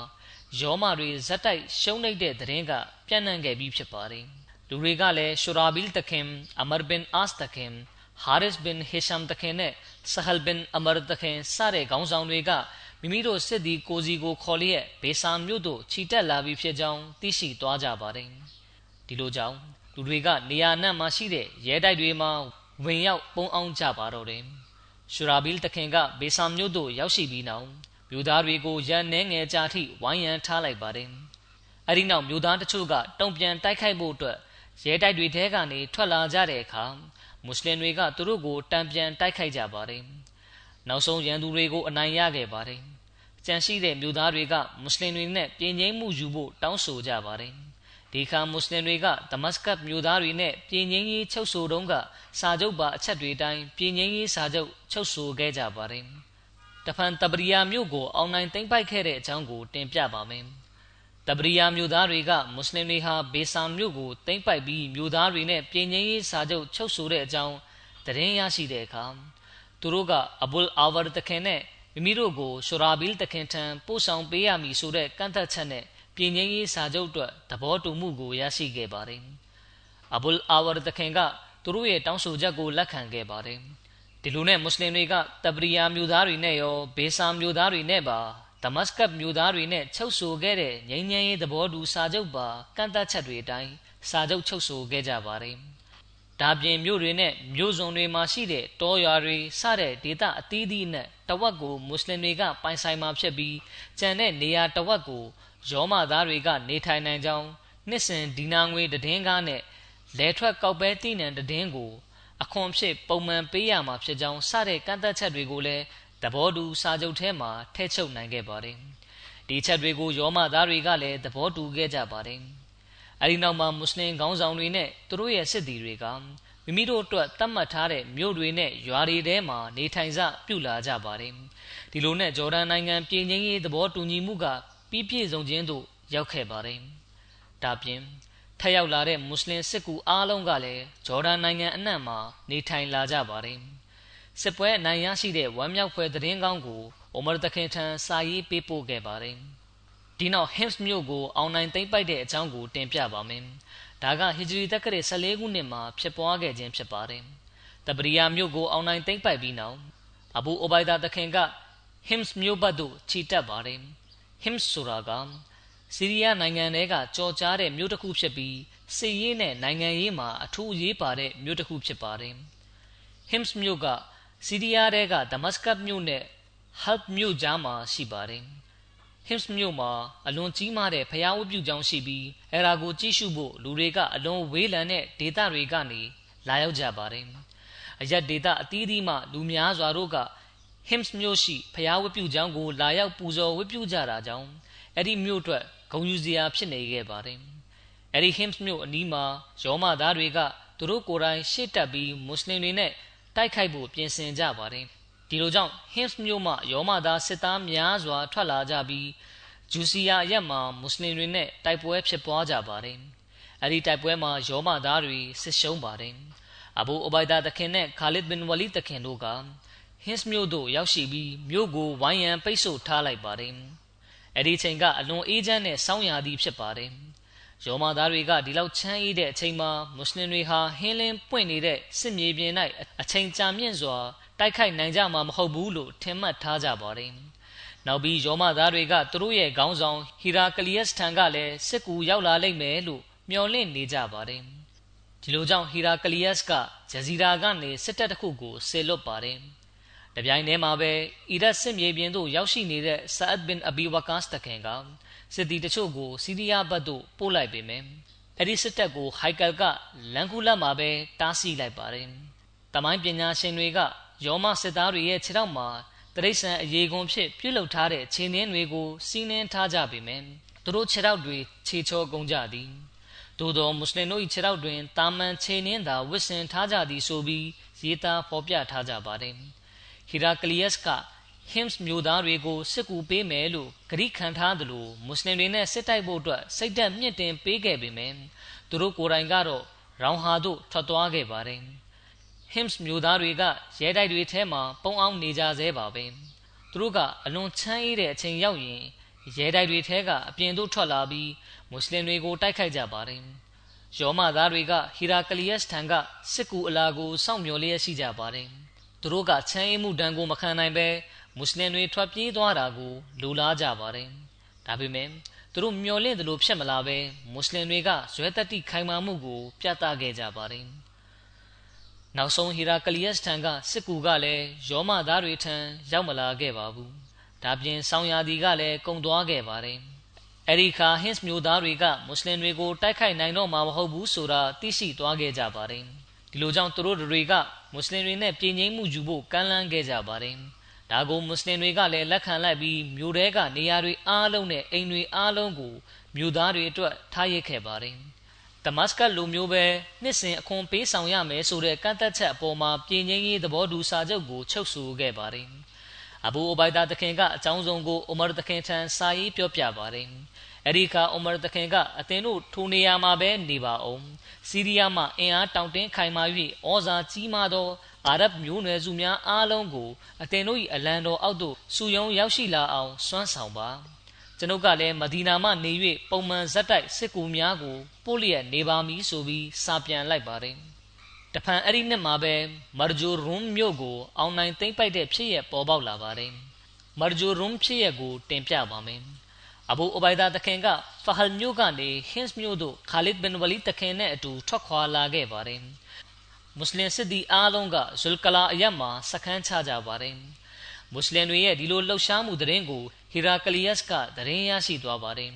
ယောမတွေဇက်တိုက် ရှုံးနေတဲ့သတင်းကပြန့်နှံ့ခဲ့ပြီးဖြစ်ပါတယ် လူတွေကလည်းရှူရာဘီလ်တခင်အမာဘင်အာစ်တခင်ဟာရစ်ဘင်ဟေရှမ်တခင်နဲ့ဆဟလ်ဘင်အမာတခင် စတဲ့ခေါင်းဆောင်တွေက မိမိတို့ စစ်သည် ကိုစီကို ခေါ်လျက် ဘေဆာမြို့သို့ခြိတက်လာပြီးဖြစ်ကြောင်း သိရှိသွားကြပါတယ် ဒီလိုကြောင့် လူတွေက နေရာနံမှာရှိတဲ့ ရဲတိုက်တွေမှာ ဝင်ရောက် ပုံအောင်ကြပါတော့တယ်ရှူရာဘီလ်တခင်က ဘေဆာမြို့သို့ ရောက်ရှိပြီးနောက် မြို့သားတွေကိုရန်နှဲငယ်ကြာထိဝိုင်းရန်ထားလိုက်ပါတယ်အဲဒီနောက်မြို့သားတချို့ကတုံ့ပြန်တိုက်ခိုက်ဖို့အတွက်ရဲတိုက်တွေထဲကနေထွက်လာကြတဲ့အခါမွတ်စလင်တွေကသူတို့ကိုတံပြန်တိုက်ခိုက်ကြပါတယ်နောက်ဆုံးရန်သူတွေကိုအနိုင်ရခဲ့ပါတယ်ကြံရှိတဲ့မြို့သားတွေကမွတ်စလင်တွေနဲ့ပြည်ငိမ့်မှုယူဖို့တောင်းဆိုကြပါတယ်ဒီခါမွတ်စလင်တွေကဒမတ်စကတ်မြို့သားတွေနဲ့ပြည်ငိမ့်ရေးချုပ်ဆိုတုန်းကစာချုပ်ပါအချက်တွေတိုင်းပြည်ငိမ့်ရေးစာချုပ်ချုပ်ဆိုခဲ့ကြပါတယ် တဖန်တပရိယာမြို့ကိုအောင်နိုင်သိမ့်ပိုက်ခဲ့တဲ့အကြောင်းကို တင်ပြပါမယ်တပရိယာမြို့သားတွေကမွတ်စလင်တွေဟာဘေဆာမြို့ကိုသိမ့်ပိုက်ပြီးမြို့သားတွေနဲ့ပြည်ငိမ့်ရေးစာချုပ်ချုပ်ဆိုတဲ့အကြောင်းသတင်းရရှိတဲ့အခါသူတို့ကအဘူလ်အာဝါတခင်နဲ့မိမိတို့ကိုရှူရာဘီလ်တခင်ထံပို့ဆောင်ပေးရမည်ဆိုတဲ့ကန့်သက်ချက်နဲ့ပြည်ငင်းရေးစာချုပ်အတွက်သဘောတူမှုကိုရရှိခဲ့ပါတယ်။အဘူလ်အာဝါတခင်ကသူတို့ရဲ့တောင်းဆိုချက်ကိုလက်ခံခဲ့ပါတယ်။ ဒီလိုနဲ့မွတ်စလင်တွေကတဘရီယာမျိုးသားတွေနဲ့ရောဘေဆာမျိုးသားတွေနဲ့ပါဒမတ်စကတ်မျိုးသားတွေနဲ့ချုပ်ဆိုခဲ့တဲ့ငြိမ်းချမ်းရေးသဘောတူစာချုပ်ပါကန့်သက်ချက်တွေအတိုင်းစာချုပ်ချုပ်ဆိုခဲ့ကြပါတယ်။ဒါပြင်မြို့တွေနဲ့မြို့စုံတွေမှာရှိတဲ့တောရွာတွေစတဲ့ဒေသအသီးသီးနဲ့တဝက်ကိုမွတ်စလင်တွေကပိုင်ဆိုင်မှာဖြစ်ပြီးကျန်တဲ့နေရာတဝက်ကိုရောမသားတွေက နေထိုင်နိုင်ကြောင်းနှစ်စဉ်ဒီနာငွေတည်င်းကားနဲ့လဲထွက်ကောက်ပဲတိနံတည်င်းကို အခွန်ဖြစ် ပုံမှန်ပေးရမှာဖြစ်ကြောင်း စတဲ့ ကန့်သက်ချက်တွေကိုလည်း သဘောတူစာချုပ်ထဲမှာ ထည့်ချုပ်နိုင်ခဲ့ပါတယ် ဒီချက်တွေကို ရောမသားတွေကလည်း သဘောတူခဲ့ကြပါတယ် အဲဒီနောက်မှာ မွတ်စလင်ခေါင်းဆောင်တွေနဲ့ သူတို့ရဲ့စစ်သည်တွေက မိမိတို့အတွက် သတ်မှတ်ထားတဲ့ မြို့တွေနဲ့ ရွာတွေထဲမှာ နေထိုင်စပြုလာကြပါတယ် ဒီလိုနဲ့ ဂျော်ဒန်နိုင်ငံ ပြည်ငင်းရေးသဘောတူညီမှုက ပြီးပြည့်စုံခြင်းသို့ ရောက်ခဲ့ပါတယ် ဒါပြင် ထက်ရောက်လာတဲ့မွတ်စလင်စစ်ကူအားလုံးကလည်းဂျော်ဒန်နိုင်ငံအနှံ့မှာနေထိုင်လာကြပါတယ်စစ်ပွဲအနိုင်ရရှိတဲ့ဝမ်းမြောက်ဖွယ်သတင်းကောင်းကိုအိုမာတခင်ထံစာရေးပေးပို့ခဲ့ပါတယ်ဒီနောက် Hims မြို့ကိုအောင်နိုင်သိမ့်ပိုက်တဲ့အကြောင်းကိုတင်ပြပါမယ်။ဒါကဟီဂျရီတက္ကရာ14ခုနှစ်မှာဖြစ်ပွားခဲ့ခြင်းဖြစ်ပါတယ်။တပရိယာမြို့ကိုအောင်နိုင်သိမ့်ပိုက်ပြီးနောက်အဘူအိုဘိုင်ဒါတခင်က Hims မြို့ဘက်သို့ခြိတက်ပါတယ်။ Hims ဆိုတာက စီးရီးယားနိုင်ငံထဲကကြော်ကြားတဲ့ မြို့တစ်ခုဖြစ်ပြီး စစ်ရေးနဲ့ နိုင်ငံရေးမှာ အထူးအရေးပါတဲ့ မြို့တစ်ခုဖြစ်ပါတယ်။ Hims မြို့ကစီးရီးယားထဲကဒမတ်စကတ်မြို့နဲ့ Halb မြို့ကြားမှာ ရှိပါတယ်။ Hims မြို့မှာ အလွန်ကြီးမားတဲ့ဖျားဝတ်ပြုကြောင်းရှိပြီး အဲဒါကို ကြည့်ရှုဖို့ လူတွေက အလွန်ဝေးလံတဲ့ ဒေသတွေကနေ လာရောက်ကြပါတယ်။အရက်ဒေသအသီးသီးမှ လူများစွာတို့က Hims မြို့ရှိဖျားဝတ်ပြုကြောင်းကို လာရောက် ပူဇော်ဝတ်ပြုကြတာကြောင့် အဲ့ဒီမြို့အတွက် ဂုဏ်ယူစရာဖြစ်နေခဲ့ပါတယ်။အဲ့ဒီ Hims မြို့အနီးမှာရောမသားတွေကသူတို့ကိုယ်တိုင်ရှေ့တက်ပြီးမွတ်စလင်တွေနဲ့တိုက်ခိုက်ဖို့ပြင်ဆင်ကြပါတယ်။ဒီလိုကြောင့် Hims မြို့မှရောမသားစစ်သားများစွာထွက်လာကြပြီးဂျူစီယာရက်မှာမွတ်စလင်တွေနဲ့တိုက်ပွဲဖြစ်ပွားကြပါတယ်။အဲဒီတိုက်ပွဲမှာရောမသားတွေစစ်ရှုံးပါတယ်။အဘူအိုဘိုင်ဒါတခင်နဲ့ခါလစ်ဘင်ဝလီတခင်တို့က Hims မြို့သို့ရောက်ရှိပြီးမြို့ကိုဝိုင်းရန်ပိတ်ဆို့ထားလိုက်ပါတယ်။ အဲဒီချိန်ကအလွန်အေးချမ်းတဲ့စောင်းရာသီဖြစ်ပါတယ်။ရောမသားတွေကဒီလောက်ချမ်းအေးတဲ့အချိန်မှာမွတ်စလင်တွေဟာဟင်းလင်းပွင့်နေတဲ့စစ်မြေပြင်၌အချိန်ကြာမြင့်စွာတိုက်ခိုက်နိုင်ကြမှာမဟုတ်ဘူးလို့ထင်မှတ်ထားကြပါတယ်။နောက်ပြီးယောမသားတွေကသူတို့ရဲ့ခေါင်းဆောင်ဟီရာကလီယက်စ်ထံကလည်းစစ်ကူရောက်လာလိမ့်မယ်လို့မျှော်လင့်နေကြပါတယ်။ဒီလိုကြောင့်ဟီရာကလီယက်စ်ကဂျဇီရာကနေစစ်တပ်တစ်ခုကိုဆေလွတ်ပါတယ်။ တပြိုင်တည်းမှာပဲအီရတ်စစ်မြေပြင်သို့ရောက်ရှိနေတဲ့ဆာအတ်ဘင်အဘီဝကာစ်တခင်ကစစ်သည်တချို့ကိုစီးရီးယားဘက်သို့ပို့လိုက်ပေမယ့်အဲ့ဒီစစ်တပ်ကိုဟိုက်ကယ်ကလန်ကူလက်မှာပဲတားဆီးလိုက်ပါတယ်။တမိုင်းပညာရှင်တွေကယောမစစ်သားတွေရဲ့ခြေထောက်မှာတရိษံအရေးကွန်ဖြစ်ပြုတ်လုထားတဲ့ခြေနှင်းတွေကိုစီးနှင်းထားကြပေမယ့်သူတို့ခြေထောက်တွေခြေချောကုန်ကြသည်သို့သောမွတ်စလင်တို့၏ခြေထောက်တွင်တာမန်ခြေနှင်းသာဝစ်ဆင်ထားကြသည်ဆိုပြီးရေးသားဖော်ပြထားကြပါတယ်ဟီ ရာကလီယက်စ်က Hims မျိုးသားတွေကို စစ်ကူပေးမယ်လို့ဂရိခံထားသလိုမွတ်စလင်တွေနဲ့စစ်တိုက်ဖို့အတွက်စိတ်သက်မြင့်တင်ပေးခဲ့ပေမယ့်သူတို့ကိုယ်တိုင်ကတော့ရောင်ဟာတို့ထွက်သွားခဲ့ပါတယ်။ Hims မျိုးသားတွေကရဲတိုက်တွေထဲမှာပုံအောင်နေကြသေးပါပဲသူတို့ကအလွန်ချမ်းအေးတဲ့အချိန်ရောက်ရင်ရဲတိုက်တွေထဲကအပြင်သို့ထွက်လာပြီးမွတ်စလင်တွေကိုတိုက်ခိုက်ကြပါတယ်ယောမသားတွေကဟီရာကလီယက်စ်ထံကစစ်ကူအလာကိုစောင့်မျှော်လျက်ရှိကြပါတယ် သူသူတို့ကချမ်းအေးမှုဒဏ်ကိုမခံနိုင်ပဲမွတ်စလင်တွေထွက်ပြေးသွားတာကိုလူလားကြပါတယ်ဒါပေမဲ့သူတို့မျှော်လင့်သလိုဖြစ်မလာပဲမွတ်စလင်တွေကဇွဲတတိခိုင်မာမှုကို ပြသခဲ့ကြပါတယ်နောက်ဆုံးဟီရာကလီယက်ထံကစစ်ကူကလည်းယောမသားတွေထံရောက်မလာခဲ့ပါဘူးဒါပြင်ဆောင်းရာသီကလည်းကုံသွားခဲ့ပါတယ်အဲ့ဒီခါဟင်းစ်မျိုးသားတွေကမွတ်စလင်တွေကိုတိုက်ခိုက်နိုင်တော့မှာမဟုတ်ဘူးဆိုတာသိရှိသွားခဲ့ကြပါတယ်ဒီလိုကြောင့်သူတို့တွေက မွတ်စလင်တွေနဲ့ပြည်ငိမ့်မှုယူဖို့ကမ်းလှမ်းခဲ့ကြပါတယ်ဒါကိုမွတ်စလင်တွေကလည်းလက်ခံလိုက်ပြီးမြို့တဲကနေရာတွေအားလုံးနဲ့အိမ်တွေအားလုံးကိုမြို့သားတွေအတွက်ထားရခဲ့ပါတယ်ဒမတ်စကတ်လိုမျိုးပဲနှစ်စဉ်အခွန်ပေးဆောင်ရမယ်ဆိုတဲ့ကန့်သက်ချက်အပေါ်မှာပြည်ငိမ့်ရေးသဘောတူစာချုပ်ကိုချုပ်ဆိုခဲ့ပါတယ်အဘူအိုဘိုင်ဒါတခင်ကအကြောင်းစုံကိုအိုမာတခင်ထံစာရေးပြောပြပါတယ် အဲ့ဒီကအိုမာတခင်ကအသင်တို့ထိုနေရာမှာပဲနေပါအောင်စီးရီးယားမှာအင်အားတောင့်တင်းခိုင်မာ၍ဩဇာကြီးမားသောအာရဗ်မျိုးနွယ်စုများအားလုံးကိုအသင်တို့၏အလံတော်အောက်သို့စုယုံရောက်ရှိလာအောင်စွမ်းဆောင်ပါကျွန်ုပ်ကလည်းမဒီနာမှနေ၍ပုံမှန်ဇက်တိုက်စစ်ကူများကိုပို့လျက်နေပါမည်ဆိုပြီးစာပြန်လိုက်ပါတယ်တဖန်အဲ့ဒီနှစ်မှာပဲမာဂျိုရွန်မြို့ကိုအောင်နိုင်သိမ့်ပိုက်တဲ့ဖြစ်ရပေါ်ပေါက်လာပါတယ်မာဂျိုရွန်ဖြစ်ရကိုတင်ပြပါမယ် အဘူအိုဘိုင်ဒါတခင်ကဖဟလ်မြို့ကနေဟင်းစ်မြို့သို့ခါလစ်ဘင်ဝလီတခင်နဲ့အတူထွက်ခွာလာခဲ့ပါတယ်မွတ်စလင်စစ်သည်အားလုံးကဇုလ်ကလာအရက်မှာစခန်းချကြပါတယ်မွတ်စလင်တွေရဲ့ဒီလိုလှုပ်ရှားမှုတဲ့ရင်ကိုဟီရာကလီယက်စ်ကတဲ့ရင်ရရှိသွားပါတယ်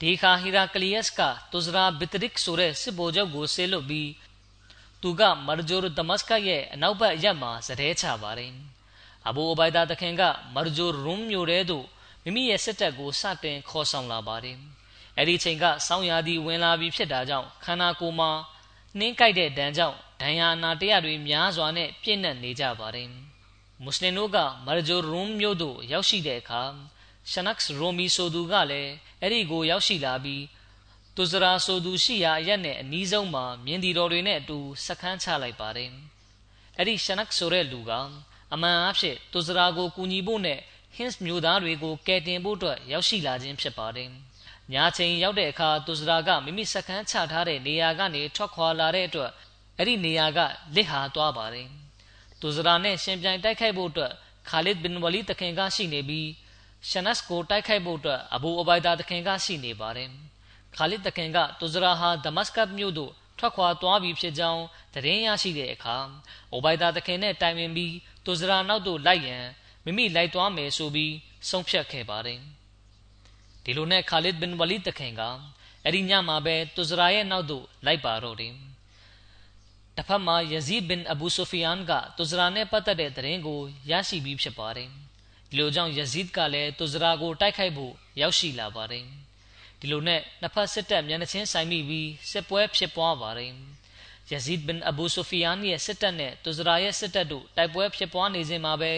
ဒီခါဟီရာကလီယက်စ်ကတူဇရာဘစ်တရစ်ဆိုတဲ့စစ်ဗိုလ်ချုပ်ကိုဆေးလွတ်ပြီးသူကမာဂျိုရဒမတ်စကရဲ့အနောက်ဘက်အရက်မှာဇတဲချပါတယ်အဘူအိုဘိုင်ဒါတခင်ကမာဂျိုရွန်မြို့ထဲသို့ မိမိရဲ့စစ်တပ်ကိုစတင်ခေါ်ဆောင်လာပါတယ်အဲ့ဒီချိန်ကစောင်းရာသီဝင်လာပြီးဖြစ်တာကြောင့်ခန္ဓာကိုယ်မှာနှင်းကြိုက်တဲ့ဒဏ်ကြောင့်ဒဏ်ရာနာတရတွေများစွာနဲ့ပြည့်နှက်နေကြပါတယ်မွတ်စလင်တို့ကမာဂျိုရွန်မြို့သို့ရောက်ရှိတဲ့အခါရှနက်စ်ရိုမီဆိုသူကလည်းအဲ့ဒီကိုရောက်ရှိလာပြီးတူဇရာဆိုသူရှိရာအရက်နဲ့အနီးဆုံးမှာမြင်းဒီတော်တွေနဲ့အတူစခန်းချလိုက်ပါတယ်အဲ့ဒီရှနက်ဆိုတဲ့လူကအမှန်အဖြစ်တူဇရာကိုကူညီဖို့နဲ့ hins မျိုးသားတွေကိုကယ်တင်ဖို့အတွက်ရောက်ရှိလာခြင်းဖြစ်ပါတယ်ညာချိန်ရောက်တဲ့အခါတူဇရာကမိမိစခန်းချထားတဲ့နေရာကနေထွက်ခွာလာတဲ့အတွက်အဲ့ဒီနေရာကလစ်ဟာသွားပါတယ်တူဇရာနဲ့ရှင်ပြိုင်တိုက်ခိုက်ဖို့အတွက်ခါလစ်ဘင်ဝလီတခင်ကရှိနေပြီးရှနတ်ကိုတိုက်ခိုက်ဖို့အတွက်အဘူအဘိုင်ဒါတခင်ကရှိနေပါတယ်ခါလစ်တခင်ကတူဇရာဟာဒမတ်စကတ်မြို့သို့ထွက်ခွာသွားပြီဖြစ်ကြောင်းသတင်းရရှိတဲ့အခါအိုဘိုင်ဒါတခင်နဲ့တိုင်ပင်ပြီးတူဇရာနောက်သို့လိုက်ရန် မိမိလိုက်သွားမယ်ဆိုပြီးဆုံးဖြတ်ခဲ့ပါတယ်ဒီလိုနဲ့ခါလစ်ဘင်ဝလီတခင်ကအဲ့ဒီညမှာပဲတူဇရာရဲ့နောက်သို့လိုက်ပါတော့တယ်တစ်ဖက်မှာယဇီဘင်အဘူဆိုဖီယန်ကတူဇရာနဲ့ပတ်သက်တဲ့သတင်းကိုရရှိပြီးဖြစ်ပါတယ်ဒီလိုကြောင့်ယဇီဒ်ကလည်းတူဇရာကိုတိုက်ခိုက်ဖို့ရောက်ရှိလာပါတယ်ဒီလိုနဲ့နှစ်ဖက်စစ်တပ်မျက်နှာချင်းဆိုင်မိပြီးစစ်ပွဲဖြစ်ပွားပါတယ်ယဇီဒ်ဘင်အဘူဆိုဖီယန်ရဲ့စစ်တပ်နဲ့တူဇရာရဲ့စစ်တပ်တို့တိုက်ပွဲဖြစ်ပွားနေစဉ်မှာပဲ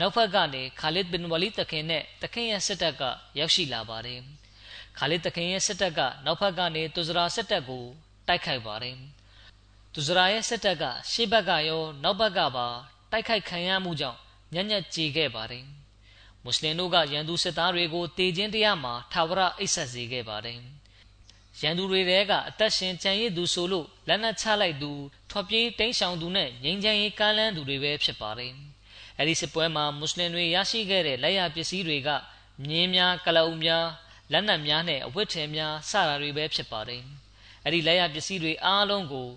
နောက်ဘက်ကနေခါလစ်ဘင်ဝလီတခင်နဲ့တခင်ရဲ့စစ်တပ်ကရောက်ရှိလာပါတယ်ခါလစ်တခင်ရဲ့စစ်တပ်ကနောက်ဘက်ကနေတူဇရာစစ်တပ်ကိုတိုက်ခိုက်ပါတယ်တူဇရာရဲ့စစ်တပ်ကရှေ့ဘက်ကရောနောက်ဘက်ကပါတိုက်ခိုက်ခံရမှုကြောင့်ညံ့ညက်ကြေခဲ့ပါတယ်မွတ်စလင်တို့ကရန်သူစစ်သားတွေကိုတေခြင်းတရားမှာထာဝရအိတ်ဆက်စေခဲ့ပါတယ်ရန်သူတွေတဲကအသက်ရှင်ကြံရည်သူဆိုလို့လက်နက်ချလိုက်သူထွက်ပြေးတိမ်းရှောင်သူနဲ့ငြိမ်းချမ်းရေးကမ်းလှမ်းသူတွေပဲဖြစ်ပါတယ် အဲဒီစစ်ပွဲမှာမွတ်စလင်တွေရရှိခဲ့တဲ့လက်ရပစ္စည်းတွေကမြင်းများကလအုပ်များလက်နက်များနဲ့အဝတ်ထည်များစတာတွေပဲဖြစ်ပါတယ်အဲဒီလက်ရပစ္စည်းတွေအားလုံးကို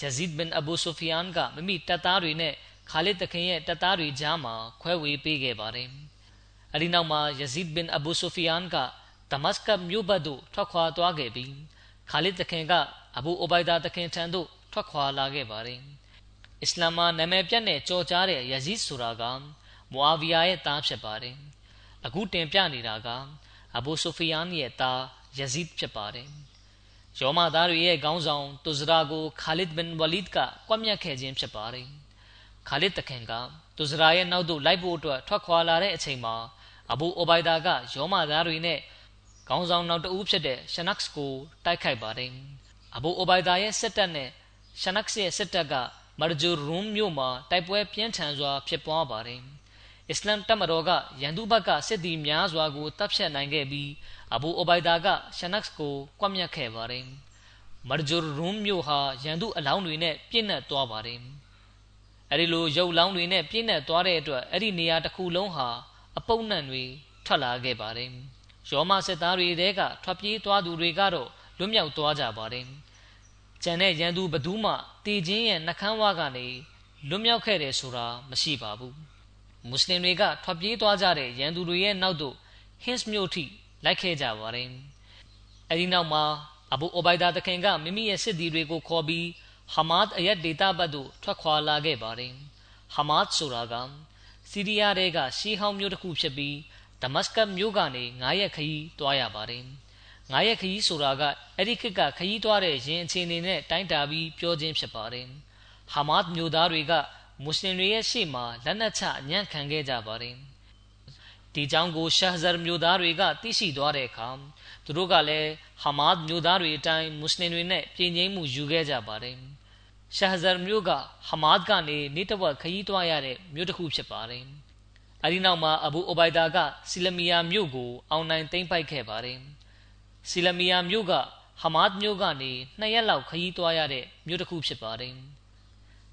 ယဇီဒ်ဘင်အဘူဆိုဖီယန်ကမိမိတပ်သားတွေနဲ့ခါလစ်တခင်ရဲ့တပ်သားတွေကြားမှာခွဲဝေပေးခဲ့ပါတယ်။အဲဒီနောက်မှာယဇီဒ်ဘင်အဘူဆိုဖီယန်ကဒမတ်စကတ်မြို့ဘက်သို့ထွက်ခွာသွားခဲ့ပြီးခါလစ်တခင်ကအဘူအိုဘိုင်ဒါတခင်ထံသို့ထွက်ခွာလာခဲ့ပါတယ်။ အစ္စလာမ်မှာနာမည်ပြတ်တဲ့ကြော်ကြားတဲ့ယဇီဒ်ဆိုတာကမူအာဗီယာရဲ့သားဖြစ်ပါတယ်။အခုတင်ပြနေတာကအဘူဆိုဖီယန်ရဲ့သားယဇီဒ်ဖြစ်ပါတယ်။ယောမသားတွေရဲ့ခေါင်းဆောင်တူဇရာကိုခါလစ်ဘင်ဝလီဒ်ကကွပ်မျက်ခဲ့ခြင်းဖြစ်ပါတယ်။ခါလစ်တခင်ကသူစရာရဲ့နောက်သို့လိုက်ဖို့အတွက်ထွက်ခွာလာတဲ့အချိန်မှာအဘူအိုဘိုင်ဒါကယောမသားတွေနဲ့ခေါင်းဆောင်နောက်တဦးဖြစ်တဲ့ရှနက်စ်ကိုတိုက်ခိုက်ပါတယ်အဘူအိုဘိုင်ဒါရဲ့စစ်တပ်နဲ့ရှနက်စ်ရဲ့စစ်တပ်က မာဂျူရုံမြို့မှာတိုက်ပွဲပြင်းထန်စွာဖြစ်ပွားပါတယ်အစ္စလမ်တပ်မတော်ကရန်သူဘက်ကစစ်သည်များစွာကိုတပ်ဖြတ်နိုင်ခဲ့ပြီးအဘူအိုဘိုင်ဒါကရှနက်စ်ကိုကွပ်မျက်ခဲ့ပါတယ်မာဂျူရုံမြို့ဟာရန်သူအလောင်းတွေနဲ့ပြည့်နှက်သွားပါတယ်အဲဒီလိုရုပ်လောင်းတွေနဲ့ပြည့်နှက်သွားတဲ့အတွက်အဲ့ဒီနေရာတစ်ခုလုံးဟာအပုပ်နှံတွေထွက်လာခဲ့ပါတယ်ရောမစစ်သားတွေတဲကထွက်ပြေးသွားသူတွေကတော့လွတ်မြောက်သွားကြပါတယ် ကျန်တဲ့ရန်သူဘသူမှတေခြင်းရဲ့နှကန်းဝါကနေလွတ်မြောက်ခဲ့တယ်ဆိုတာမရှိပါဘူးမွတ်စလင်တွေကထွက်ပြေးသွားကြတဲ့ရန်သူတွေရဲ့နောက်သို့ဟင်းစ်မြို့ထိလိုက်ခဲ့ကြပါတယ်အဲဒီနောက်မှာအဘူအိုဘိုင်ဒါတခင်ကမိမိရဲ့စစ်သည်တွေကိုခေါ်ပြီးဟမတ်အယက်ဒေတာဘတ်သို့ထွက်ခွာလာခဲ့ပါတယ်ဟမတ်ဆိုတာကစီးရီးယားတွေကရှီဟောင်းမြို့တစ်ခုဖြစ်ပြီးဒမတ်စကတ်မြို့ကနေ9ရက်ခရီးသွားရပါတယ် 9ရက်ခရီးဆိုတာကအဲ့ဒီခေတ်ကခရီးသွားတဲ့ရင်အခြေအနေနဲ့တိုင်းတာပြီးပြောခြင်းဖြစ်ပါတယ်ဟမတ်မြို့သားတွေကမွတ်စလင်တွေရဲ့ရှေ့မှာလက်နက်ချအညံ့ခံခဲ့ကြပါတယ်ဒီကြောင့်ကိုရှာဟဇာမြို့သားတွေကသိရှိသွားတဲ့အခါသူတို့ကလည်းဟမတ်မြို့သားတွေအတိုင်းမွတ်စလင်တွေနဲ့ပြည်ငြိမ်းမှုယူခဲ့ကြပါတယ်ရှာဟဇာမြို့ကဟမတ်ကနေနေတဝက်ခရီးသွားရတဲ့မြို့တစ်ခုဖြစ်ပါတယ်အဲဒီနောက်မှာအဘူအိုဘိုင်ဒါကဆီလမီယာမြို့ကိုအောင်နိုင်သိမ်းပိုက်ခဲ့ပါတယ် ဆီလမီယာမြို့ကဟမတ်မြို့ကနေနှစ်ရက်လောက်ခရီးသွားရတဲ့မြို့တစ်ခုဖြစ်ပါတယ်